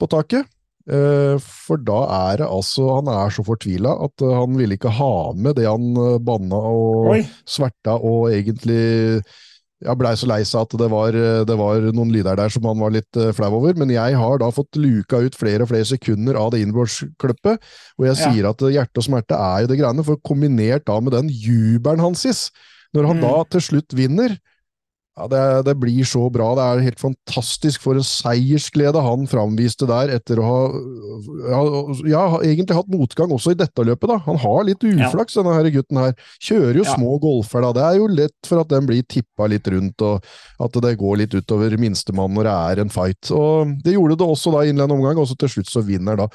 på taket. Uh, for da er det altså Han er så fortvila at uh, han ville ikke ha med det han uh, banna og Oi. sverta og egentlig ja, blei så lei seg at det var, det var, noen lyder der som han var litt flau over. Men jeg har da fått luka ut flere og flere sekunder av det innbordsklippet, og jeg ja. sier at hjerte og smerte er jo det greiene, for kombinert da med den jubelen hans, når han mm. da til slutt vinner, ja, det, det, blir så bra. Det er helt fantastisk for en seiersglede han framviste der, etter å ha ja, ja, egentlig hatt motgang også i dette løpet. da. Han har litt uflaks, ja. denne her gutten her. Kjører jo små golfer, da. Det er jo lett for at den blir tippa litt rundt, og at det går litt utover minstemann når det er en fight. Og Det gjorde det også da i innledende omgang, og så til slutt så vinner da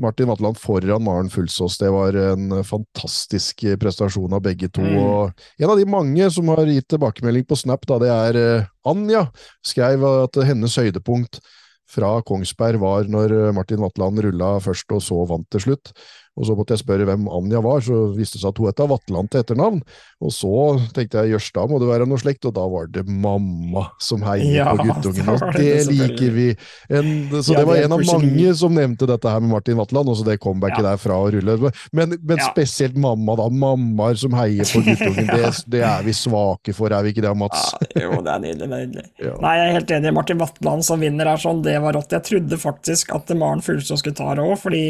Martin Vatland foran Maren Fulsås. Det var en fantastisk prestasjon av begge to. Mm. En av de mange som har gitt tilbakemelding på Snap, da, det er eh, Anja. Skrev at hennes høydepunkt fra Kongsberg var når Martin Vatland rulla først og så vant til slutt. Og så måtte jeg spørre hvem Anja var, så viste det seg at hun het Vatland til etternavn. Og så tenkte jeg jøss, da må det være noe slekt, og da var det mamma som heier ja, på [LAUGHS] guttungen. Og det, det liker vi! En, så ja, det var en av mange som nevnte dette her med Martin Vatland, også det comebacket ja. der fra å rulle. Men, men spesielt mamma, da. Mammaer som heier på guttungen. Det, [LAUGHS] det, er vi svake for, er vi ikke det, Mats? jo, det er nydelig. nydelig. [LAUGHS] Nei, jeg er helt enig. Martin Vatland som vinner er sånn, det var rått. Jeg trodde faktisk at Maren Fuglestad skulle ta det òg, fordi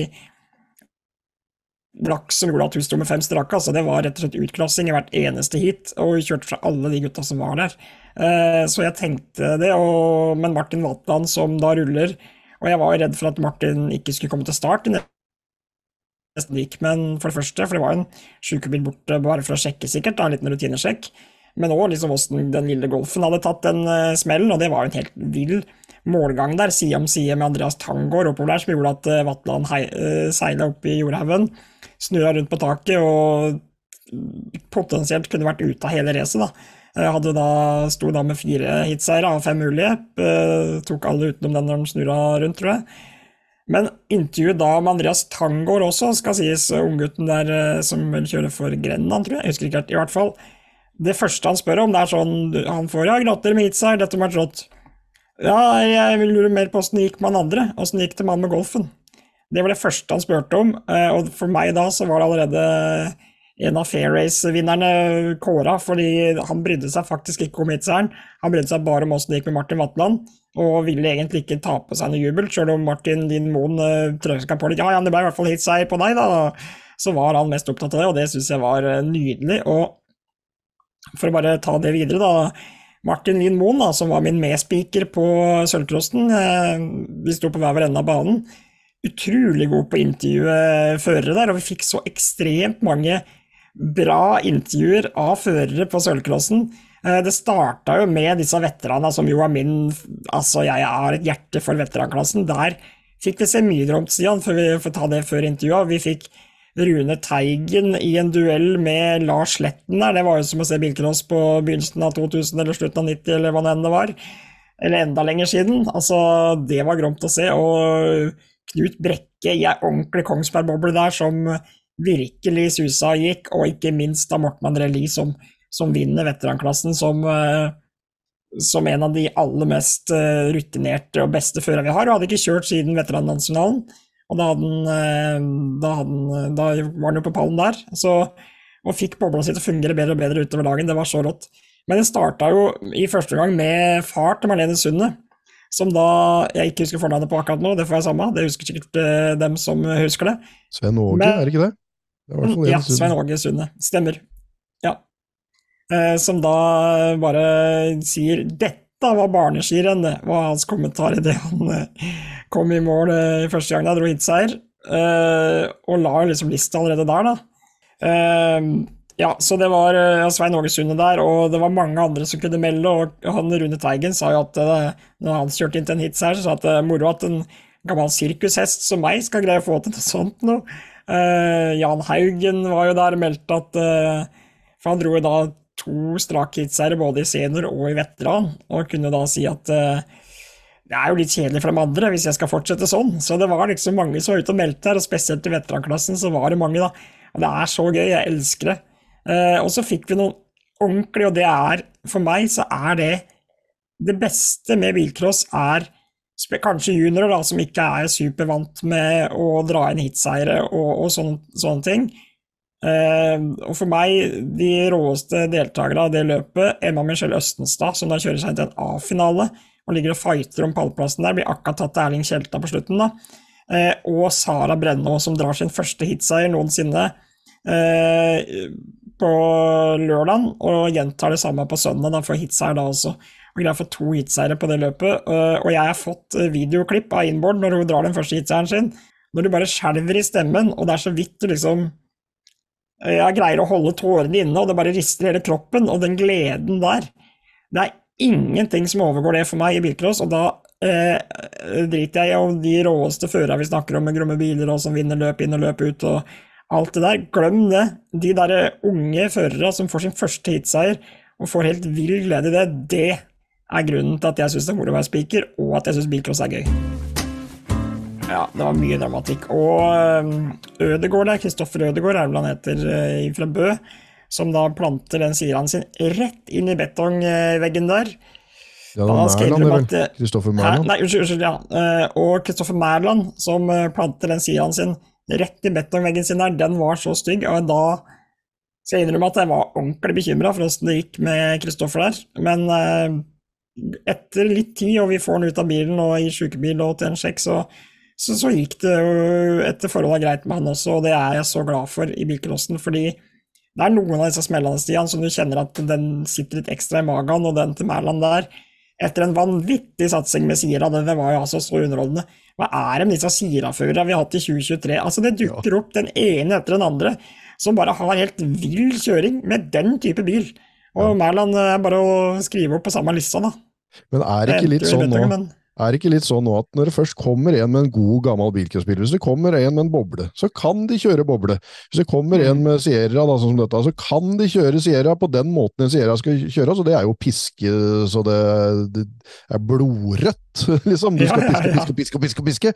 blakk som gjorde at hun sto med fem strake. Altså, det var rett og slett utklassing i hvert eneste hit, og hun kjørte fra alle de gutta som var der. Uh, så jeg tenkte det, og, men Martin Vatland som da ruller Og jeg var redd for at Martin ikke skulle komme til start nesten gikk, men for det første, for det var en sjukebil borte bare for å sjekke, sikkert, da, en liten rutinesjekk. Men òg liksom hvordan den lille Golfen hadde tatt den uh, smellen, og det var jo en helt vill målgang der, side om side med Andreas Tangård oppover der, som gjorde at uh, Vatland uh, seila opp i jordhaugen snurra rundt på taket og potensielt kunne vært ute av hele racet. Jeg hadde da, sto da med fire hitseiere av fem mulige. Eh, tok alle utenom den når de snurra rundt, tror jeg. Men intervjuet da med Andreas Tangård også, skal sies, unggutten der eh, som vel kjører for Grenland, tror jeg. Jeg husker ikke helt, i hvert fall. Det første han spør om, det er sånn Han får ja, gratulerer med hitseier, dette må være rått. Ja, jeg vil lure mer på åssen det gikk med han andre, åssen det gikk til mannen med golfen. Det var det første han spurte om, eh, og for meg da så var det allerede en av Fair Race-vinnerne kåra, fordi han brydde seg faktisk ikke om hitseieren. Han brydde seg bare om åssen det gikk med Martin Vatland, og ville egentlig ikke ta på seg noe jubel, sjøl om Martin din Moen uh, trøska på litt. Ja, ja, det ble i hvert fall hitseier på deg, da. Så var han mest opptatt av det, og det syns jeg var uh, nydelig. Og for å bare ta det videre, da. Martin Lien Moen, da, som var min medspiker på Sølvcrossen, uh, vi sto på hver vår ende av banen utrolig god på å intervjue førere der, og vi fikk så ekstremt mange bra intervjuer av førere på sølvklassen. Eh, det starta jo med disse veteranene som jo er min Altså, jeg har et hjerte for veteranklassen. Der fikk vi se mye Stian, for vi får ta det før intervjuet. Vi fikk Rune Teigen i en duell med Lars Letten der. Det var jo som å se bilcross på begynnelsen av 2000 eller slutten av 90, eller hva det enn var. Eller enda lenger siden. Altså, det var gromt å se. Og Knut Brekke i ei ordentlig Kongsberg-boble der som virkelig susa og gikk, og ikke minst av Morten André Lie som som vinner veteranklassen som, eh, som en av de aller mest eh, rutinerte og beste førerne vi har. Og hadde ikke kjørt siden veterannasjonalen. Og da, han, eh, da, han, da var han jo på pallen der. Så, og fikk bobla si til å fungere bedre og bedre utover dagen. Det var så rått. Men det starta jo i første gang med far til Marlene Sunde. Som da jeg ikke husker fornavnet på akkurat nå, det får jeg samme. Det husker sikkert dem som husker det. Svein Åge, er det ikke det? det ja, Svein Åge Sunde. Stemmer. Eh, som da bare sier 'dette var barneskirenn', det var hans kommentar idet han eh, kom i mål eh, første gang da dro hitseier. Og la liksom lista allerede der, da. Ja, så det var Svein Åge Sunde der, og det var mange andre som kunne melde. Og han Rune Teigen sa jo at når han kjørte inn til en hits her, så sa at det er moro at en gammel sirkushest som meg skal greie å få til noe sånt noe. Jan Haugen var jo der og meldte at For han dro jo da to strake hitseiere både i senior og i veteran, og kunne da si at uh, det er jo litt kjedelig for de andre hvis jeg skal fortsette sånn. Så det var liksom mange som var ute og meldte her, og spesielt i veteranklassen så var det mange, da. Og det er så gøy, jeg elsker det. Uh, og så fikk vi noen ordentlig, og det er for meg så er det det beste med bilcross er kanskje juniorer da, som ikke er supervant med å dra inn hitseiere og, og sånne, sånne ting. Uh, og for meg, de råeste deltakerne av det løpet, Emma Michelle Østenstad, som da kjører seg til en A-finale og ligger og fighter om pallplassen der, blir akkurat tatt til Erling Kjelta på slutten, da. Uh, og Sara Brennå, som drar sin første hitseier noensinne uh, på lørdag, og gjentar det samme på søndag, da, for hitseier da også. Og greier å få to hitseiere på det løpet. og jeg har fått videoklipp av Inboard når hun drar den første hitseieren sin, når du bare skjelver i stemmen, og det er så vidt du liksom jeg greier å holde tårene inne, og det bare rister hele kroppen. Og den gleden der Det er ingenting som overgår det for meg i bilcross, og da eh, driter jeg i om de råeste førerne vi snakker om med gromme biler og som vinner løp inn og løp ut og alt det der. Glem det. De der unge førerne som får sin første hitseier og får helt vill glede i det, det er grunnen til at jeg syns det er moro å være speaker, og at jeg syns bilcross er gøy. Ja, det var mye dramatikk. Og um, Ødegård der, Kristoffer Ødegård er vel han heter, eh, fra Bø, som da planter den sieraen sin rett inn i betongveggen der. Ja, det var Mærland, det? Kristoffer Mærland? Nei, unnskyld, ja. Eh, og Kristoffer Mærland, som eh, planter den sieraen sin rett i betongveggen sin der, den var så stygg. Og da skal jeg innrømme at jeg var ordentlig bekymra for åssen det gikk med Kristoffer der. Men etter litt tid, og vi får han ut av bilen og i sjukebil og til en sjekk, så så, så, gikk det jo etter forholdet greit med han også, og det er jeg så glad for i bilcrossen. Fordi det er noen av disse smellene Stian, som du kjenner at den sitter litt ekstra i magen, og den til Mæland der Etter en vanvittig satsing med Sira, det var jo altså så underholdende. Hva er det med disse Sira-førerne vi har hatt i 2023? Altså, det dukker opp den ene etter den andre som bare har helt vill kjøring med den type bil. Og ja. Mæland er bare å skrive opp på samme lista, da. Men er det ikke litt sånn nå. Er det ikke litt sånn nå at når det først kommer en med en god, gammel bilcrossbil, hvis det kommer en med en boble, så kan de kjøre boble. Hvis det kommer en mm. med Sierra, da, sånn som dette, så kan de kjøre Sierra på den måten en Sierra skal kjøre, så det er jo piske så det, det er blodrødt, [LAUGHS] liksom. Du skal piske, piske, piske, piske, piske.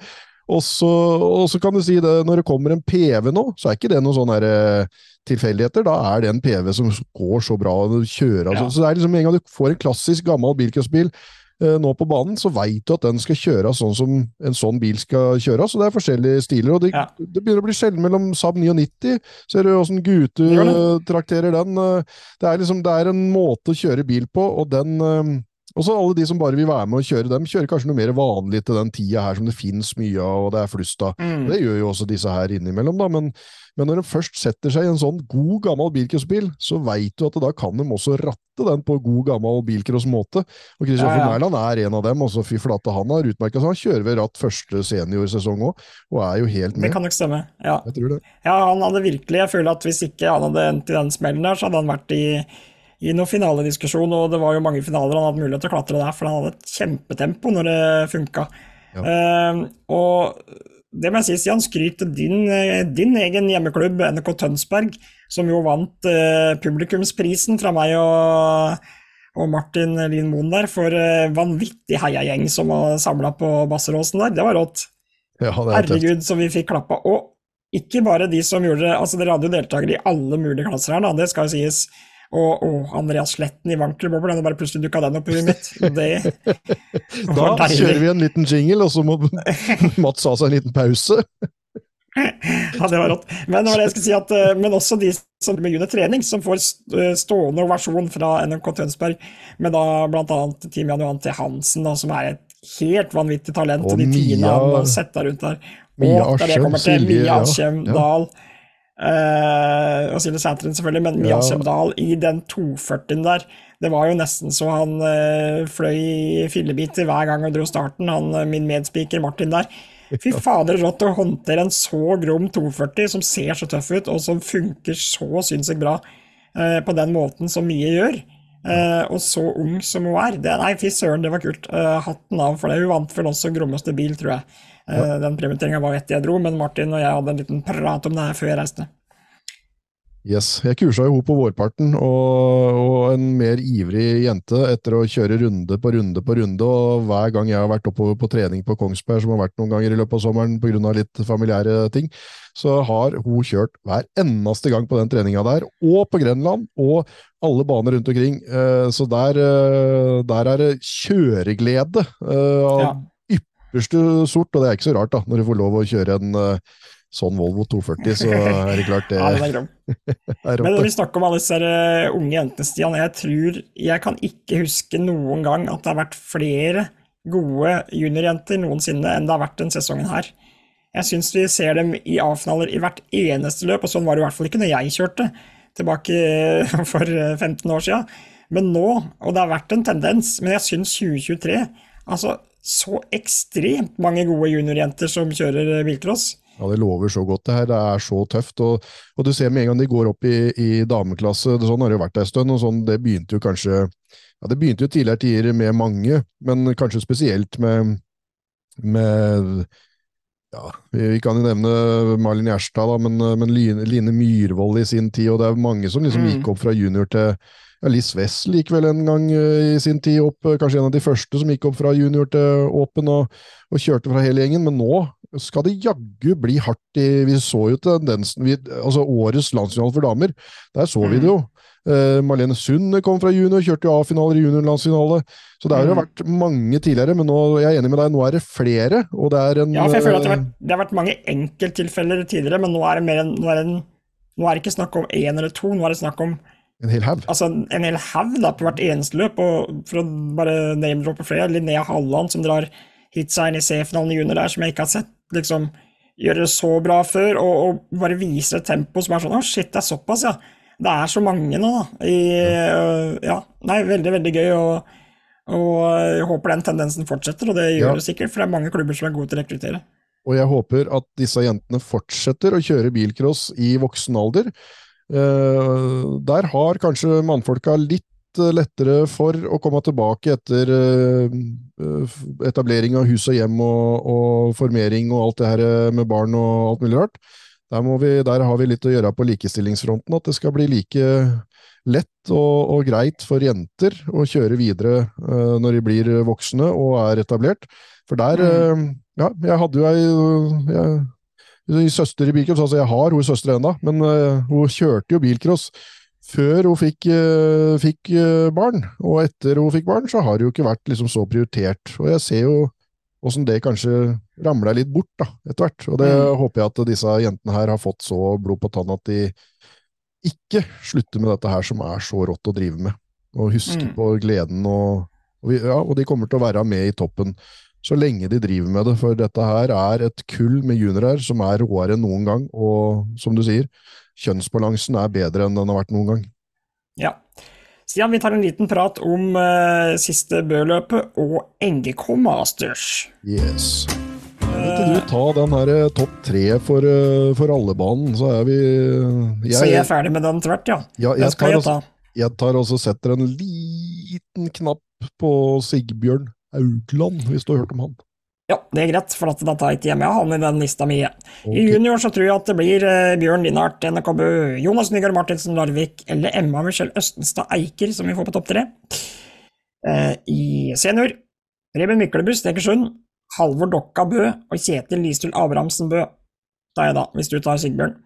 Og så, og så, kan du si det, når det kommer en PV nå, så er ikke det noen sånn eh, tilfeldigheter. Da er det en PV som går så bra og kjører Altså. Ja. Så det er liksom en gang du får en klassisk gammel bilcrossbil nå på banen, så veit du at den skal kjøres sånn som en sånn bil skal kjøres. Og det er forskjellige stiler. og Det, ja. det begynner å bli sjelden mellom Saab 99. Ser du åssen Gute trakterer den? Eh, det er, liksom, det er en måte å kjøre bil på, og den eh, og så alle de som bare vil være med og kjøre dem, kjører kanskje noe mer vanlig til den tida her som det finnes mye av, og det er flust av. Mm. Det gjør jo også disse her innimellom, da. men men når de først setter seg i en sånn god, gammel bilcrossbil, så veit du at da kan de også ratte den på god, gammel bilcross-måte. Og Kristoffer ja, ja. Mæland er en av dem. altså Fy flate, han har utmerka seg. Han kjører ved ratt første seniorsesong òg, og er jo helt med. Det kan nok stemme, ja. Jeg tror det. Ja, han hadde virkelig Jeg føler at hvis ikke han hadde endt i den smellen der, så hadde han vært i i noen finalediskusjon, og det var jo mange finaler han hadde mulighet til å klatre der, for han hadde et kjempetempo når det funka. Ja. Uh, og det må jeg si, Stian, skryt til din, din egen hjemmeklubb, NRK Tønsberg, som jo vant uh, publikumsprisen fra meg og, og Martin Lien Moen der, for uh, vanvittig heiagjeng som var samla på Basseråsen der. Det var rått. Ja, det er. Herregud, som vi fikk klappa. Og ikke bare de som gjorde det, altså dere hadde jo deltakere i alle mulige klasser her, da, det skal jo sies. Og, og Andreas Sletten i Wankelbobler, og bare plutselig dukka den opp i huet mitt. Det [LAUGHS] Da kjører vi en liten jingle, og så må [LAUGHS] Mats ha seg en liten pause. [LAUGHS] Ja, det var rått. Men, si at, eh, men også de som med under trening, som får eh, stående ovasjon fra NMK Tønsberg, med da bl.a. Team Jan Johan T. Hansen, da, som er et helt vanvittig talent, Og de Mia- han har sett rundt der. Mia Og kommer til. Silje, Mia ja, Aschem ja. Dahl. Eh, og Silje Sæteren, selvfølgelig, men Mia Ja. Aschem i den 240-en der. Det var jo nesten så han uh, fløy i fillebiter hver gang han dro starten, han eh, min medspiker Martin der. Fy fader, rått å håndtere en så grom 240 som ser så tøff ut, og som funker så sinnssykt bra uh, på den måten som Mie gjør. Eh, og så ung som hun er. Det, nei, fy søren, det var kult. Uh, hatten av for det. Hun vant vel også grommeste bil, tror jeg. Eh, Den prioriteringa var etter jeg dro, men Martin og jeg hadde en liten prat om det her før jeg reiste. Yes, Jeg kursa jo henne på vårparten, og, og en mer ivrig jente etter å kjøre runde på runde på runde. og Hver gang jeg har vært oppover på trening på Kongsberg, som har vært noen ganger i løpet av sommeren pga. litt familiære ting, så har hun kjørt hver eneste gang på den treninga der, og på Grenland, og alle baner rundt omkring. Eh, Så der, eh, der er det kjøreglede eh, av Ja. ypperste sort, og det er ikke så rart da, når du får lov å kjøre en sånn Volvo 240, så [LAUGHS] er det klart det Ja, det er grom. [LAUGHS] Men når vi snakker om alle disse uh, unge jentene, Stian, jeg tror Jeg kan ikke huske noen gang at det har vært flere gode juniorjenter noensinne enn det har vært den sesongen her. Jeg syns vi ser dem i A-finaler i hvert eneste løp, og sånn var det i hvert fall ikke når jeg kjørte tilbake eh, [LAUGHS] for eh, 15 år siden. Men nå, og det har vært en tendens, men jeg syns 2023 Altså, så ekstremt mange gode juniorjenter som kjører Biltross bilcross. Ja, Det lover så godt, det her. Det er så tøft. Og, og du ser med en gang de går opp i, i dameklasse, det, sånn har det jo vært en stund, og sånn, det begynte jo kanskje ja, Det begynte jo tidligere tider med mange, men kanskje spesielt med, med ja, vi vi kan jo nevne Malin Gjerstad, da, men, men Line, Line Myhrvold i sin tid, og det er mange som liksom Mm. gikk opp fra junior til ja, Liss Wessel gikk vel en gang eh, i sin tid opp, eh, kanskje en av de første som gikk opp fra junior til åpen og, og kjørte fra hele gjengen, men nå skal det jaggu bli hardt i Vi så jo tendensen vi, Altså årets landsfinale for damer, der så vi det jo. Uh, Marlene Sund kom fra junior, kjørte jo A-finaler i juniorlandsfinale. Så det har jo Mm. vært mange tidligere, men nå, jeg er enig med deg, nå er det flere. Og det er en Ja, for jeg føler at det har eh, vært, det har vært mange enkelttilfeller tidligere, men nå er det mer enn nå er det, en- nå er det ikke snakk om én eller to, nå er det snakk om en hel haug. altså, en hel haug på hvert eneste løp. Og for å bare name-droppe flere, Linnea Halland som drar hit seg i C-finalen i junior der, som jeg ikke har sett liksom gjøre det så bra før, og, og bare viser et tempo som er sånn Å, shit, det er såpass, ja. Det er så mange nå, da. I, uh, ja. Nei, veldig, veldig gøy. og og jeg håper den tendensen fortsetter, og det gjør Ja. det sikkert, for det er mange klubber som er gode til å rekruttere. Og jeg håper at disse jentene fortsetter å kjøre bilcross i voksen alder. Eh, der har kanskje mannfolka litt eh, lettere for å komme tilbake etter eh, etablering av hus og hjem og, og formering og alt det her med barn og alt mulig rart. Der, må vi, der har vi litt å gjøre på likestillingsfronten, at det skal bli like lett og, og greit for jenter å kjøre videre uh, når de blir voksne og er etablert. For der uh, Ja, jeg hadde jo ei søster i bilcross, altså jeg har hun søster ennå, men uh, hun kjørte jo bilcross før hun fikk, uh, fikk uh, barn. Og etter hun fikk barn, så har det jo ikke vært liksom så prioritert. Og jeg ser jo åssen det kanskje ramler litt bort da, etter hvert. Og det Mm. håper jeg at disse jentene her har fått så blod på tann at de ikke slutter med dette her som er så rått å drive med. Og husker Mm. på gleden, og, og, vi, ja, og de kommer til å være med i toppen så lenge de driver med det. For dette her er et kull med juniorer som er råere enn noen gang. Og som du sier, kjønnsbalansen er bedre enn den har vært noen gang. Ja. Stian, vi tar en liten prat om uh, siste Bø-løpet og NGK Masters. Yes. Kan ikke du ta den her eh, topp tre for, eh, for alle banen, så er vi Så jeg jeg, er ferdig med den tvert, ja. ja, Den jeg skal tar, jeg ta. Jeg tar også setter en liten knapp på Sigbjørn Augland, hvis du har hørt om han. Ja, det er greit, for at da tar jeg ikke hjemme han i den lista mi. I junior så tror jeg at det blir eh, Bjørn Linnart, NKBU, Jonas Nygaard Martinsen Larvik eller Emma Michelle Østenstad Eiker som vi får på topp tre. Eh, I senior Reben Myklebust Ekersund, Halvor Dokka Bø og Kjetil Listul Abrahamsen Bø. Da er jeg da, hvis du tar Sigbjørn.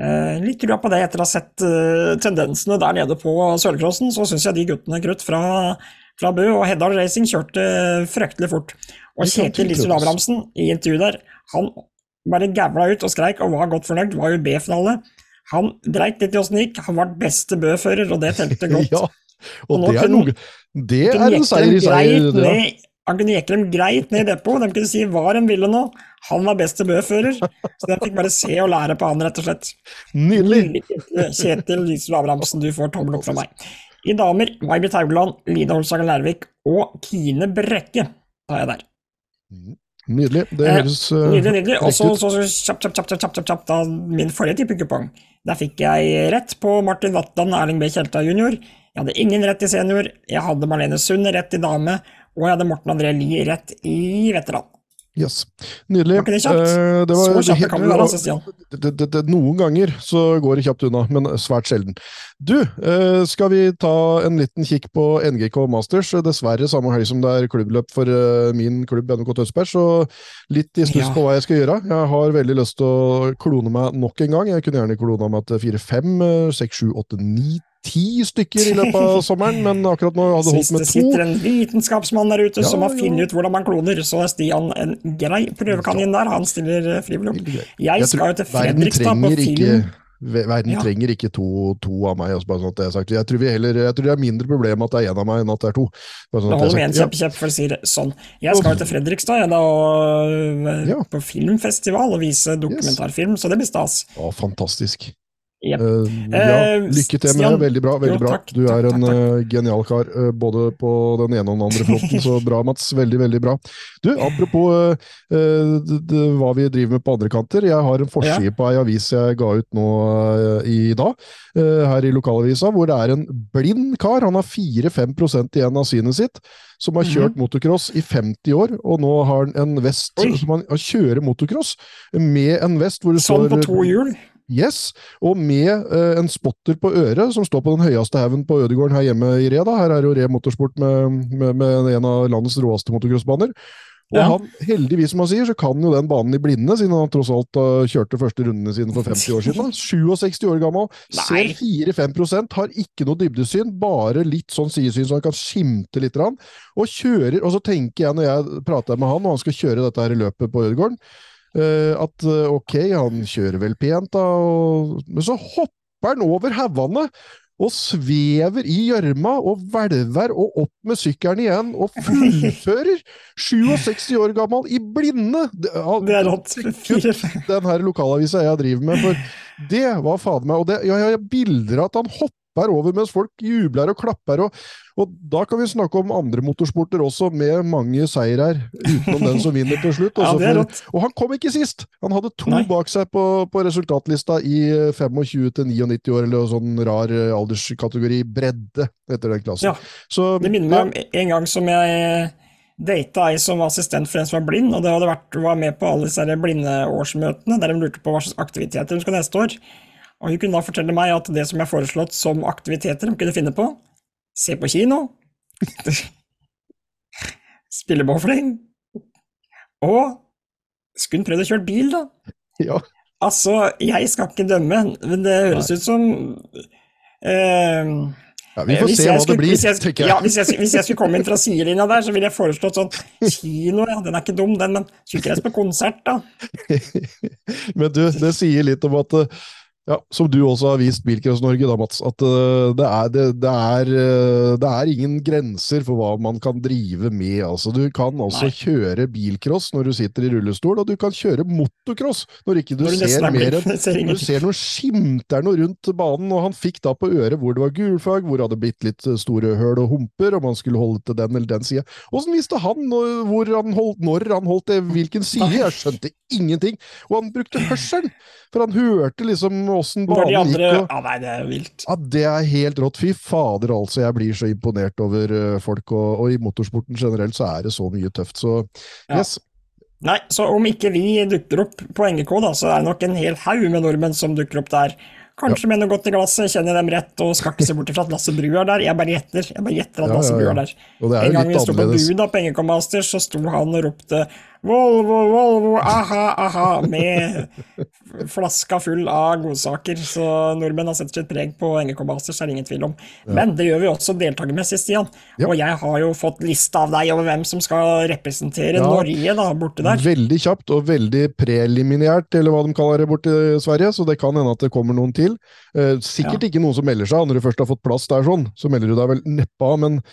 Eh, litt trua på det etter å ha sett eh, tendensene der nede på Sørcrossen, så syns jeg de guttene krutt fra, fra Bø og Heddal Racing kjørte fryktelig fort. Og Kjetil Listul. Abrahamsen, i intervjuet der, han bare gævla ut og skreik og var godt fornøyd, var jo B-finale. Han dreit litt i åssen det gikk, han var beste Bø-fører, og det telte [LAUGHS] godt. Ja, Og og det er noe Det er en seier i seier. det, ja. Han kunne jekke dem greit ned i depot, de kunne si hva de ville nå. Han var beste Bø-fører, så de fikk bare se og lære på han, rett og slett. Nydelig! Kjetil Lysel Abrahamsen, du får tommel opp fra meg. I damer, May-Britt Haugland, Line Holsagen Lærvik og Kine Brekke tar jeg der. Nydelig. Det Eh, høres eh, Nydelig, nydelig. Og så så kjapt, kjapt, kjapt, kjapt, kjapt, kjapt, da min forrige tippekupong. Der fikk jeg rett på Martin Vatland og Erling B. Kjelta jr. Jeg hadde ingen rett i senior, jeg hadde Marlene Sund rett i dame, og jeg hadde Morten André Lie rett i veteran. Yes. Nydelig. Var ikke det? Eh, det var- Så kjapt det- kan vi være, Stian. noen ganger så går det kjapt unna, men svært sjelden. Du, eh, skal vi ta en liten kikk på NGK Masters? Dessverre samme helg som det er klubbløp for eh, min klubb NK Tønsberg, så litt i stuss på hva jeg skal gjøre. Jeg har veldig lyst til å klone meg nok en gang. Jeg kunne gjerne klona meg til fire, fem, eh, seks, sju, åtte, ni, ti stykker i løpet av [LAUGHS] sommeren, men akkurat nå hadde det holdt med to. det sitter en vitenskapsmann der ute Ja, som har funnet ut hvordan man kloner, så er Stian en grei prøvekanin der. Han stiller eh, frivillig opp. Jeg skal jo til Fredrikstad på film. Verden Ja. trenger ikke to, to av meg. også, bare sånn at jeg, sagt. Jeg tror, vi heller, jeg tror det er mindre problem at det er én av meg, enn at det er to. Bare sånn er med en kjepp, kjepp, for å si det sånn. Jeg skal jo til Fredrikstad jeg, da, og, Ja. på filmfestival og vise dokumentarfilm, så det blir stas. Ja, fantastisk. Jep. Uh, ja, Eh, lykke til med det. Veldig bra. veldig Jo, bra. Du er en takk, takk. eh, genial kar, eh, både på den ene og den andre fronten. Så bra, Mats. Veldig, veldig bra. Du, apropos eh, det, d- d- hva vi driver med på andre kanter. Jeg har en forside på ei avis jeg ga ut nå eh, i dag, eh, her i lokalavisa, hvor det er en blind kar. Han har 4-5 igjen av synet sitt. Som har kjørt motocross i 50 år, og nå har han en vest Mhm. Oi. som han, kjører motocross med en vest hvor det Sånn på to hjul. Yes, og med uh, en spotter på øret, som står på den høyeste haugen på Ødegården her hjemme i Re. da. Her er jo Re Motorsport med, med, med en av landets råeste motocrossbaner. Og Ja. han, heldigvis som han sier, så kan jo den banen i blinde, siden han tross alt uh, kjørte første rundene sine for 50 år siden. da. 67 år gammel, Nei. ser 4-5% har ikke noe dybdesyn, bare litt sånn sidesyn så han kan skimte litt. Og kjører, og så tenker jeg når jeg prater med han, og han skal kjøre dette her i løpet på Ødegården, at eh, ok, han kjører vel pent, da, og, men så hopper han over haugene og svever i gjørma og hvelver og opp med sykkelen igjen og fullfører! [LAUGHS] 67 år gammel, i blinde! Det, er rått. [LAUGHS] Den her lokalavisa jeg driver med, for det var fader meg Og det, ja, jeg har bilder av at han hopper over mens folk jubler og klapper, og, og da kan vi snakke om andre motorsporter også, med mange seirer, utenom den som vinner til slutt. [LAUGHS] Ja, for- og han kom ikke sist! Han hadde to Nei. bak seg på, på resultatlista i eh, 25 til 99 år, eller sånn rar eh, alderskategori bredde etter den klassen. Ja. Så, Det minner meg om en gang som jeg data ei som var assistent for en som var blind, og det hadde vært, var med på alle disse blindeårsmøtene der de lurte på hva slags aktiviteter de skal neste år. Og hun kunne da fortelle meg at det som er foreslått som aktiviteter de kunne finne på, se på kino, [LAUGHS] spille bowling, og skulle hun prøvd å kjøre bil, da? ja. Altså, jeg skal ikke dømme, men det høres ut som eh, ja, vi får se hva hva det blir, hvis jeg, tenker jeg. Ja, hvis jeg, hvis jeg skulle komme inn fra sidelinja der, så ville jeg foreslått sånn Kino, ja, den er ikke dum, den, men skulle ikke reist på konsert, da. [LAUGHS] Men du, det sier litt om at eh, ja, Som du også har vist Bilcross-Norge, da, Mats, at uh, det er, det, det, er, uh, det er ingen grenser for hva man kan drive med. Altså, du kan altså Nei. kjøre bilcross når du sitter i rullestol, og du kan kjøre motocross når ikke du Når du ser er mer [LAUGHS] enn når du ser noe skimter noe rundt banen, og han fikk da på øret hvor det var gulfag, hvor det hadde blitt litt eh, store høl og humper, og man skulle holde til den eller den sida. Åssen visste han hvor han holdt, når han holdt det, hvilken side? Jeg skjønte ingenting. Og han brukte hørselen, for han hørte liksom med åssen de banen andre gikk. Og, Ja, nei, det er vilt. ja, det er helt rått. Fy fader, altså. Jeg blir så imponert over eh, folk, og, og i motorsporten generelt så er det så mye tøft. Så Ja. yes. Nei, så om ikke vi dukker opp på NGK, da, så er det nok en hel haug med nordmenn som dukker opp der. Kanskje med noe godt i glasset, kjenner dem rett og skal ikke se bort ifra at Lasse Bru er der. Jeg bare gjetter jeg bare gjetter at Ja, Lasse ja, Bru er der. Og det er En gang vi sto på Buda på NGK Masters, så sto han og ropte Volvo, Volvo, aha, aha, med flaska full av godsaker. Så nordmenn har sett sitt preg på NGK Masters, er det ingen tvil om. Men det gjør vi også deltakermessig, Stian. Ja. Og jeg har jo fått lista av deg over hvem som skal representere Ja. Norge da, borte der. Veldig kjapt og veldig preliminært, eller hva de kaller det borte i Sverige, så det kan hende at det kommer noen til. Eh, sikkert ikke noen som melder seg når du først har fått plass der, sånn. Så melder du deg vel neppe av, men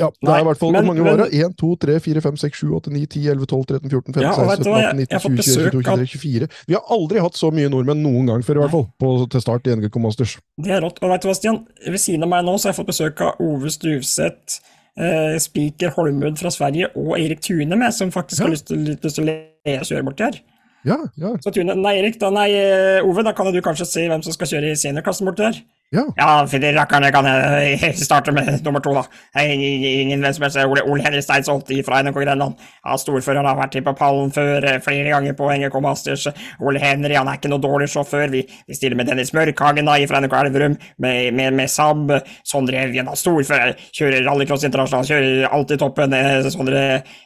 ja, det Nei, er i hvert fall men- mange men- var det? 1, 2, 3, 4, 5, 6, 7, 8, 9, 10, 11, 12, 13, 14, 15, Ja, 16, 17, 18, 19, jeg har fått 20, 21, 22, 23, 24. Vi har aldri hatt så mye nordmenn noen gang før, i hvert fall, på, til start i NGK Masters. Det er rått. Og vet du hva, Stian? Ved siden av meg nå så har jeg fått besøk av Ove Stuvseth, eh, spiker Holmud fra Sverige, og Erik Tune med, som faktisk har lyst til, lyst til å le- kjøre borti her. Ja, ja, Så Tune, nei, Erik, da, nei, eh, Ove, da kan du kanskje si hvem som skal kjøre i seniorklassen borti her? Ja. Ja, rakkeren, kan jeg [LAUGHS] starte med nummer to, da. Ingen hvem som helst. Ole, Ole Henrik Steinsholt fra NK Grenland. Ja, storfører har vært på pallen før, eh, flere ganger på NGK Masters. Ole Henry han er ikke noe dårlig sjåfør. Vi, vi stiller med Dennis Mørkhagen da, fra NRK Elverum, med, med, med Saab. Sondre Evjen, da, storfører. Kjører rallycross internasjonal, kjører alltid toppen. Eh, Sondre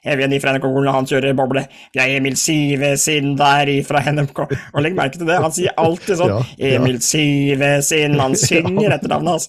Evjen fra NRK Golen, han kjører boble. Vi har Emil Sivesin der fra NMK. Og legg merke til det, han sier alltid sånn. Ja, ja. Emil Sivesin, han synger etter navnet hans.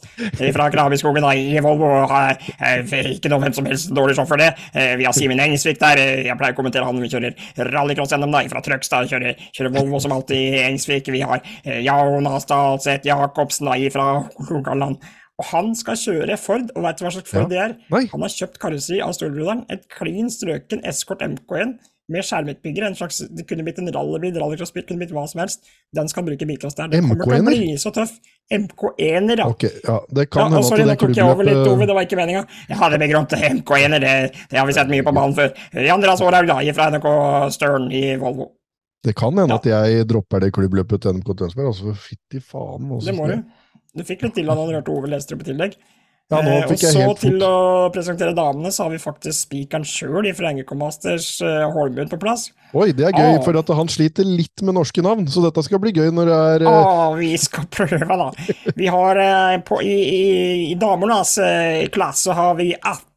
Fra Krabiskogen i Volvo. eh, Ikke noe hvem som helst dårlig sjåfør, det. Eh, Vi har Simen Engsvik der. eh, Jeg pleier å kommentere han. Vi kjører rallycross gjennom da, fra Trøgstad. Kjører, kjører Volvo som alltid Engsvik. Vi har Jonas Dahlseth Jacobsen da, fra Rogaland. Og han skal kjøre Ford, og vet du hva slags Ford det er? Oi. Han har kjøpt karosseri av storebroderen. Et klin strøken Escort MK1 med skjermutbygger. En slags, det kunne blitt en rallybil, rallycrossbil, kunne blitt hva som helst. Den skal bruke i bilklasse der. Den kommer til å MK1-er? bli så tøff. MK1-er, ja. Ok, ja, det Ja, kan hende sorry, at nå det tok jeg over litt, Ove, klubbløpet det var ikke meninga. Jeg hadde begrunnet MK1-er, det, det har vi sett mye på banen før. Andreas Aarhaug, da, fra NRK Stern i Volvo. Det kan hende Ja. at jeg dropper det klubbløpet til NMK Tønsberg, altså fytti faen. Også. Det må du. Du fikk litt til da du hørte Ove Lestrup i tillegg. Ja, Eh, og så til å presentere damene, så har vi faktisk spikeren sjøl fra Frengekomasters Masters, uh, Holmud, på plass. Oi, det er gøy, Ah. for at han sliter litt med norske navn, så dette skal bli gøy når det er eh, Å, vi skal prøve, da. Vi har uh, på, i, i, i damenes eh, klasse har vi 18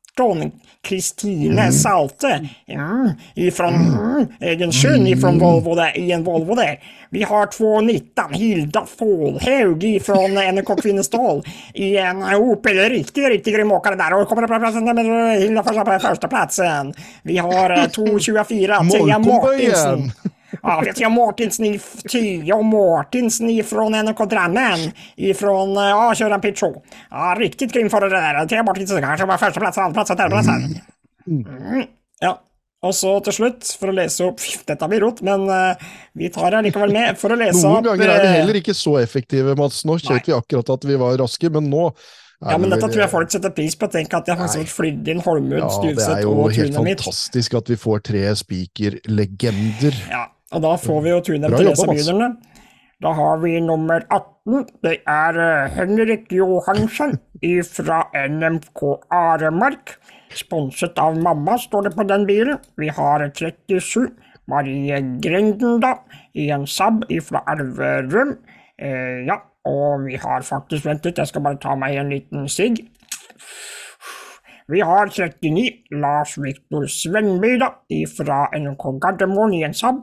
Kristine Salte mm, ifrån mm, Egersund ifrån Volvo där, i en Volvo där. Vi har 219 Hilda Fålhaug ifrån NRK Kvinnestål i en Opel. riktig, riktig grym åkare där och kommer på platsen med Hilda första på första platsen. Vi har eh, 224 Thea Molkompa Martinsen. igen. Ja, vet jag Martinsen i Theo Martinsen ifrån NRK Drammen. Ifrån, eh, ja, kör en pitcho. Ja, riktigt grym förare där. Theo Martinsen kanske var första plats, andra plats, tredje plats. Mm. Ja. Og så til slutt, for å lese opp Dette blir rot, men uh, vi tar det likevel med. For å lese Noen opp ganger er vi eh, heller ikke så effektive, Mats. Nå kjørte vi akkurat at vi var raske, men nå Ja, men dette tror jeg folk setter pris på. Tenk at jeg faktisk har flydd inn Holmud, Ja, det er jo helt fantastisk at vi får tre spikerlegender. Ja, og da får vi jo tune til jobba, Da har vi nummer 18. Det er eh, Henrik Johansen fra NMK Aremark. Sponset av mamma, står det på den bilen. Vi har 37. Marie Grenden, da, i en Saab fra Elverum. Eh, ja, og vi har faktisk ventet, jeg skal bare ta meg en liten sigg. Vi har 39 Lars Viktor Svenby, da, fra NK Gardermoen i en Saab.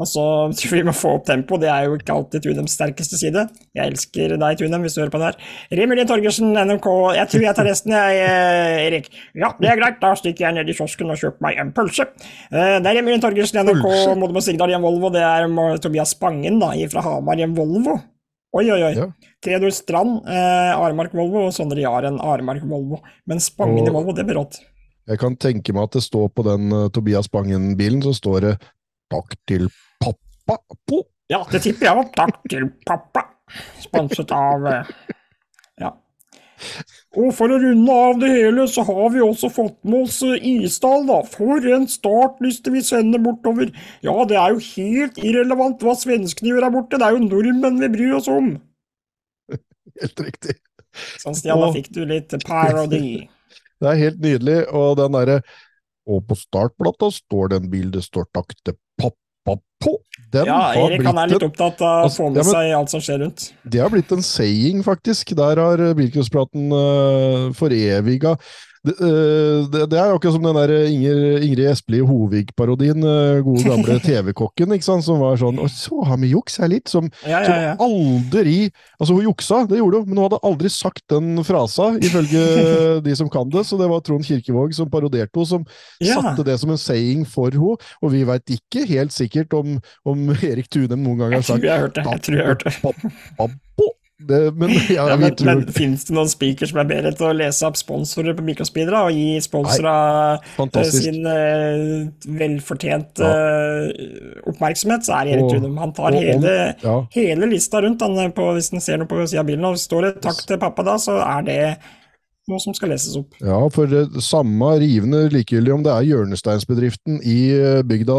Og så tror vi må få opp tempo, det er jo ikke alltid Tunems sterkeste side. Jeg elsker deg, Tunem, hvis du hører på det her. Remilien Torgersen, NMK Jeg tror jeg tar resten, jeg, eh, Erik. Ja, det er greit, da stikker jeg ned i kiosken og kjøper meg en pølse. Eh, Det er Remilien Torgersen, NMK Pølse? Modum og Sigdal i en Volvo. Det er Tobias Spangen, da, fra Hamar i en Volvo. Oi, oi, oi. Ja. Theodor Strand, eh, Aremark Volvo, og Sondre Jaren, Aremark Volvo. Men Spangen i Volvo, det blir rått. Jeg kan tenke meg at det står på den uh, Tobias Bangen-bilen, så står det 'Takk til pappa' på. Ja, det tipper jeg opp. Takk til pappa. Sponset av eh, Ja. Og for å runde av det hele, så har vi også fått med oss eh, Isdal, da. For en startliste vi sender bortover. Ja, det er jo helt irrelevant hva svenskene gjør her borte, det er jo nordmenn vi bryr oss om. Helt riktig. Sånn, Stian, da fikk du litt parody. [LAUGHS] Det er helt nydelig, og den derre Og på startplata står den bilen bil det står 'Takk til pappa' på. Den Ja, Erik han er litt opptatt av å Altså, få med ja, men- seg alt som skjer rundt. det har blitt en saying, faktisk. Der har eh, Bilcrosspraten uh, foreviga det, eh, det, det er akkurat som den der Inger, Ingrid Espelid Hovig-parodien, eh, gode gamle [LAUGHS] TV-kokken, som var sånn Og så har vi juksa litt, som, Ja, ja, ja, som, aldri Altså, hun juksa, det gjorde hun, men hun hadde aldri sagt den frasa, ifølge [LAUGHS] de som kan det. Så det var Trond Kirkevåg som parodierte henne, som satte det som en saying for henne. Og vi veit ikke helt sikkert om, om Erik Tunem noen gang har Jeg tror sagt jeg hørte det. Jeg tror jeg hørte det. Det, men [LAUGHS] ja, Ja, men, tror men Fins det noen speaker som er bedre til å lese opp sponsorer på Mikrospillere og gi sponsora eh, sin uh, velfortjente Ja. eh, oppmerksomhet, så er Erik Tunum. Han tar og hele, ja. hele lista rundt. Han, er på, hvis han ser noe på sida av bilen og står det 'takk til pappa' da, så er det noe som skal leses opp. Ja, for det samme rivende likegyldig om det er hjørnesteinsbedriften i eh, bygda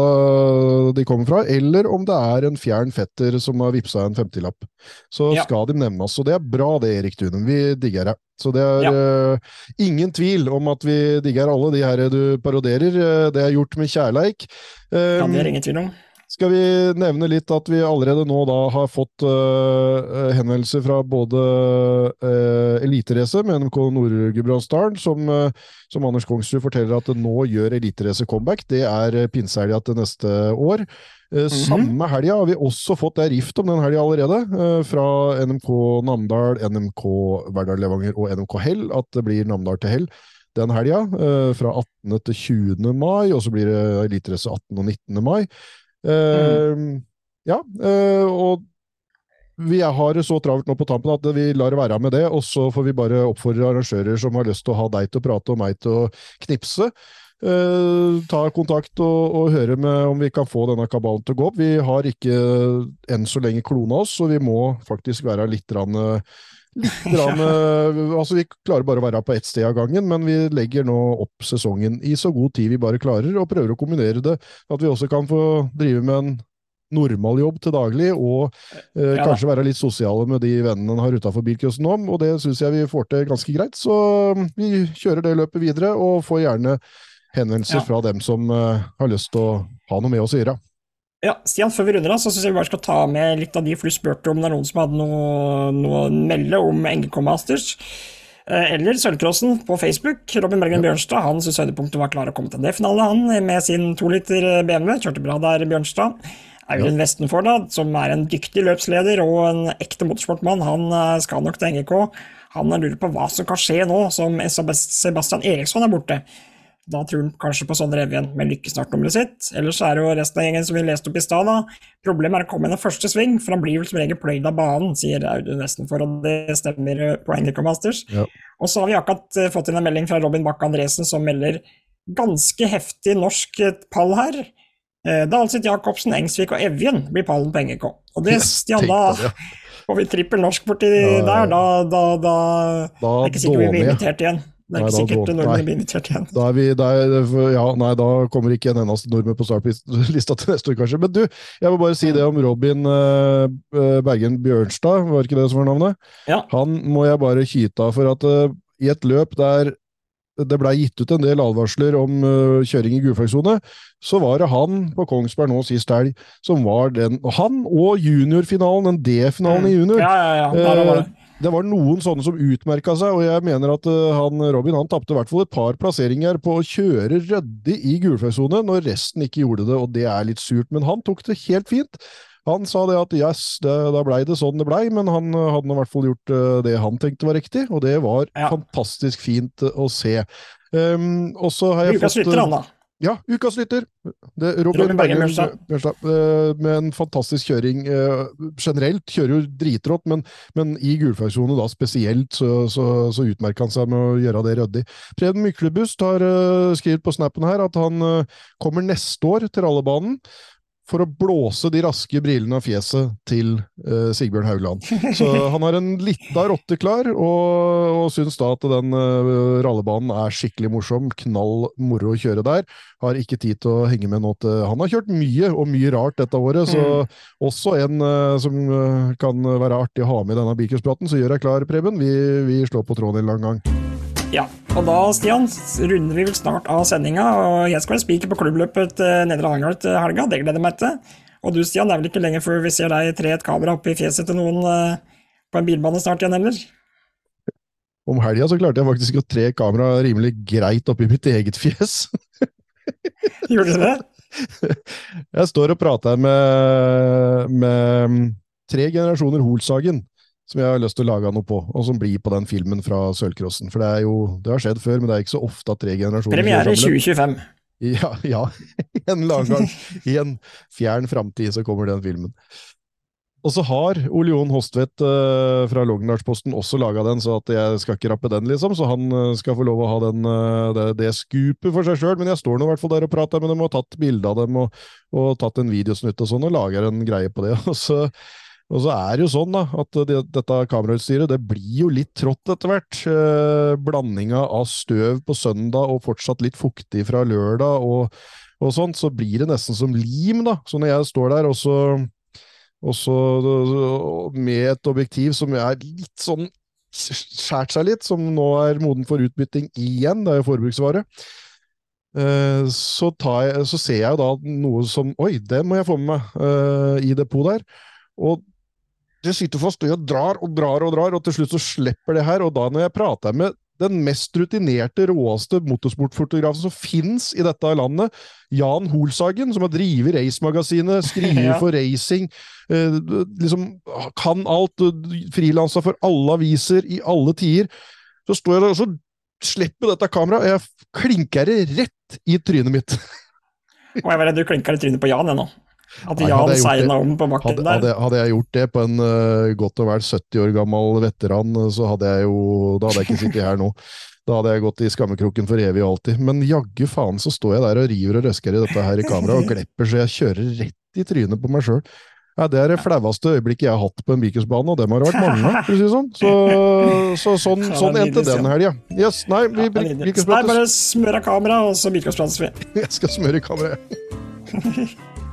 de kommer fra, eller om det er en fjern fetter som har vippsa en femtilapp. Så Ja. skal de nevnes. Og det er bra det, Erik Tunem. Vi digger det. Så det er eh, ingen tvil om at vi digger alle de her du paroderer. Eh, det er gjort med kjærleik. Um, Ja, det er ingen tvil om. Skal vi nevne litt at vi allerede nå da har fått uh, henvendelser fra både uh, Eliterace med NMK Nord-Gudbrandsdalen, som, uh, som Anders Kongsrud forteller at nå gjør Eliterace comeback. Det er pinsehelga til neste år. Eh, Samme helga har vi også fått det rift om den helga allerede, eh, fra NMK Namdal, NMK Verdal Levanger og NMK Hell, at det blir Namdal til Hell den helga. eh, Fra 18. til 20. mai, og så blir det Eliterace 18. og 19. mai. Eh, Ja, eh, og vi har det så travelt nå på tampen at vi lar det være med det, og så får vi bare oppfordre arrangører som har lyst til å ha deg til å prate og meg til å knipse. Uh, ta kontakt og, og høre med om vi kan få denne kabalen til å gå opp. Vi har ikke enn så lenge klona oss, så vi må faktisk være litt rann, litt rann, altså Vi klarer bare å være på ett sted av gangen, men vi legger nå opp sesongen i så god tid vi bare klarer, og prøver å kombinere det. At vi også kan få drive med en normal jobb til daglig, og eh, Ja kanskje være litt sosiale med de vennene en har utafor bilcrossen om, og det syns jeg vi får til ganske greit. Så mm, vi kjører det løpet videre, og får gjerne henvendelser Ja. fra dem som eh, har lyst til å ha noe med oss å gjøre. Ja, Stian, før vi runder av, så syns jeg vi bare skal ta med litt av de, for du spurte om det er noen som hadde noe, noe melde om NGK Masters. Eh, Eller Sølvcrossen på Facebook. Robin Bergen Bjørnstad han syntes høydepunktet var klar å komme til D-finale, han, med sin toliter BMW. Kjørte bra der, Bjørnstad. Audun Vestenfor, da, som er en dyktig løpsleder og en ekte motorsportmann, han eh, skal nok til NGK. Han lurer på hva som kan skje nå som Sebastian Eriksson er borte. Da tror han kanskje på sånn revyen med lykkestartnummeret sitt. Ellers er det jo resten av gjengen som vi leste opp i stad, da. Problemet er å komme inn i første sving, for han blir vel som regel pløyd av banen, sier Audun Vestenfor, og det stemmer eh, på Anglican Masters. Ja. Og så har vi akkurat eh, fått inn en melding fra Robin Bakke Andresen som melder ganske heftig norsk eh, pall her. Dalsit, Jacobsen, Engsvik og Evjen blir pallen på NGK. Og det, Stian, da får vi trippel norsk borti Ja, ja. der. Da, da, da Da er ikke sikkert vi blir invitert igjen. Det er Nei, ikke da sikkert nordmenn blir invitert igjen. Da er vi, da er, ja, nei, da kommer ikke en eneste nordmenn på startlista til neste år, kanskje. Men du, jeg må bare si det om Robin eh, Bergen Bjørnstad, var ikke det som var navnet? Ja. Han må jeg bare kyte av for at uh, i et løp der det blei gitt ut en del advarsler om uh, kjøring i gulflaggsone, så var det han på Kongsberg nå sist helg som var den Han og juniorfinalen, den D-finalen i junior. Ja, ja, ja. Det. Var noen sånne som utmerka seg, og jeg mener at eh, han, Robin han tapte i hvert fall et par plasseringer på å kjøre ryddig i gulflaggsone, når resten ikke gjorde det, og det er litt surt. Men han tok det helt fint. Han sa det at yes, det, da blei det sånn det blei, men han eh, hadde i hvert fall gjort eh, det han tenkte var riktig, og det var Ja. fantastisk fint å se. Um, og så har jeg fått lytter, eh, han da. Ja, ukas lytter. Det, Robin, Robin Bergen Bjørnstad. Eh, med en fantastisk kjøring. eh, generelt kjører jo dritrått, men, men i gulflaggsone da spesielt så, så, så utmerker han seg med å gjøre det ryddig. Preben Myklebust har uh, skrevet på snappen her at han eh, kommer neste år til rallebanen. For å blåse de raske brillene av fjeset til uh, Sigbjørn Haugland. Så [LAUGHS] han har en lita rotte klar, og, og syns da at den uh, rallebanen er skikkelig morsom. Knall moro å kjøre der. Har ikke tid til å henge med nå til Han har kjørt mye, og mye rart dette året, så mm. også en uh, som kan være artig å ha med i denne bilcuppraten. Så gjør deg klar, Preben. Vi, vi slår på tråden en lang gang. Ja, og da, Stian, runder vi vel snart av sendinga. og Jeg skal være spiker på klubbløpet til Nedre Arendal til helga, det gleder jeg meg til. Og du, Stian, det er vel ikke lenge før vi ser deg tre et kamera oppi fjeset til noen uh, på en bilbane snart igjen, heller? Om helga så klarte jeg faktisk å tre kamera rimelig greit oppi mitt eget fjes. [LAUGHS] Gjorde du det? [LAUGHS] Jeg står og prater med, med mm, tre generasjoner Holsagen som jeg har lyst til å lage noe på, og som blir på den filmen fra Sølvcrossen. For det er jo, det har skjedd før, men det er ikke så ofte at tre generasjoner Premiere 2025. Ja, ja. [LAUGHS] En eller annen gang i en fjern framtid så kommer den filmen. Og så har Ole Jon Hostvedt uh, fra Lågendalsposten også laga den, så at jeg skal ikke rappe den, liksom. Så han uh, skal få lov å ha den, uh, det, det skupet for seg sjøl. Men jeg står nå i hvert fall der og prater med dem og tatt bilde av dem og, og tatt en videosnutt og sånn, og lager en greie på det. [LAUGHS] Og så og så er det jo sånn da, at det, dette kamerautstyret det blir jo litt trått etter hvert. Eh, blandinga av støv på søndag og fortsatt litt fuktig fra lørdag og, og sånt, så blir det nesten som lim. da. Så når jeg står der og så, og så med et objektiv som er litt sånn skjært seg litt, som nå er moden for utbytting igjen, det er jo forbruksvare. Uh, så, jeg, så, ser jeg jo da noe som Oi, det må jeg få med meg uh, i depot der. Og det sitter fast, og jeg drar og drar og drar, og til slutt så slipper det her. Og da når jeg prater med den mest rutinerte, råeste motorsportfotografen som fins i dette landet, Jan Holsagen, som har drevet Racemagasinet, skriver [LAUGHS] for racing, eh, liksom kan alt, frilansa for alle aviser i alle tider, så står jeg der og så slipper dette kameraet, og jeg klinker det rett i trynet mitt. [LAUGHS] og jeg var redd du klinka i trynet på Jan ennå. At Jan segna om på bakken der. Hadde, hadde, jeg gjort det på en uh, godt og vel 70 år gammel veteran, så hadde jeg jo Da hadde jeg ikke sittet her nå. Da hadde jeg gått i skammekroken for evig og alltid. Men jaggu faen så står jeg der og river og røsker i dette her i kamera og glepper så jeg kjører rett i trynet på meg sjøl. Ja, det er det flaueste øyeblikket jeg har hatt på en bikersbane, og dem har det vært mange, for å si sånn. Så, så sånn, sånn endte den helga. Yes, nei, vi Bikelsprates. Nei, bare smør av kamera, og så bikersprates vi. [LAUGHS] Jeg skal smøre kameraet. [LAUGHS]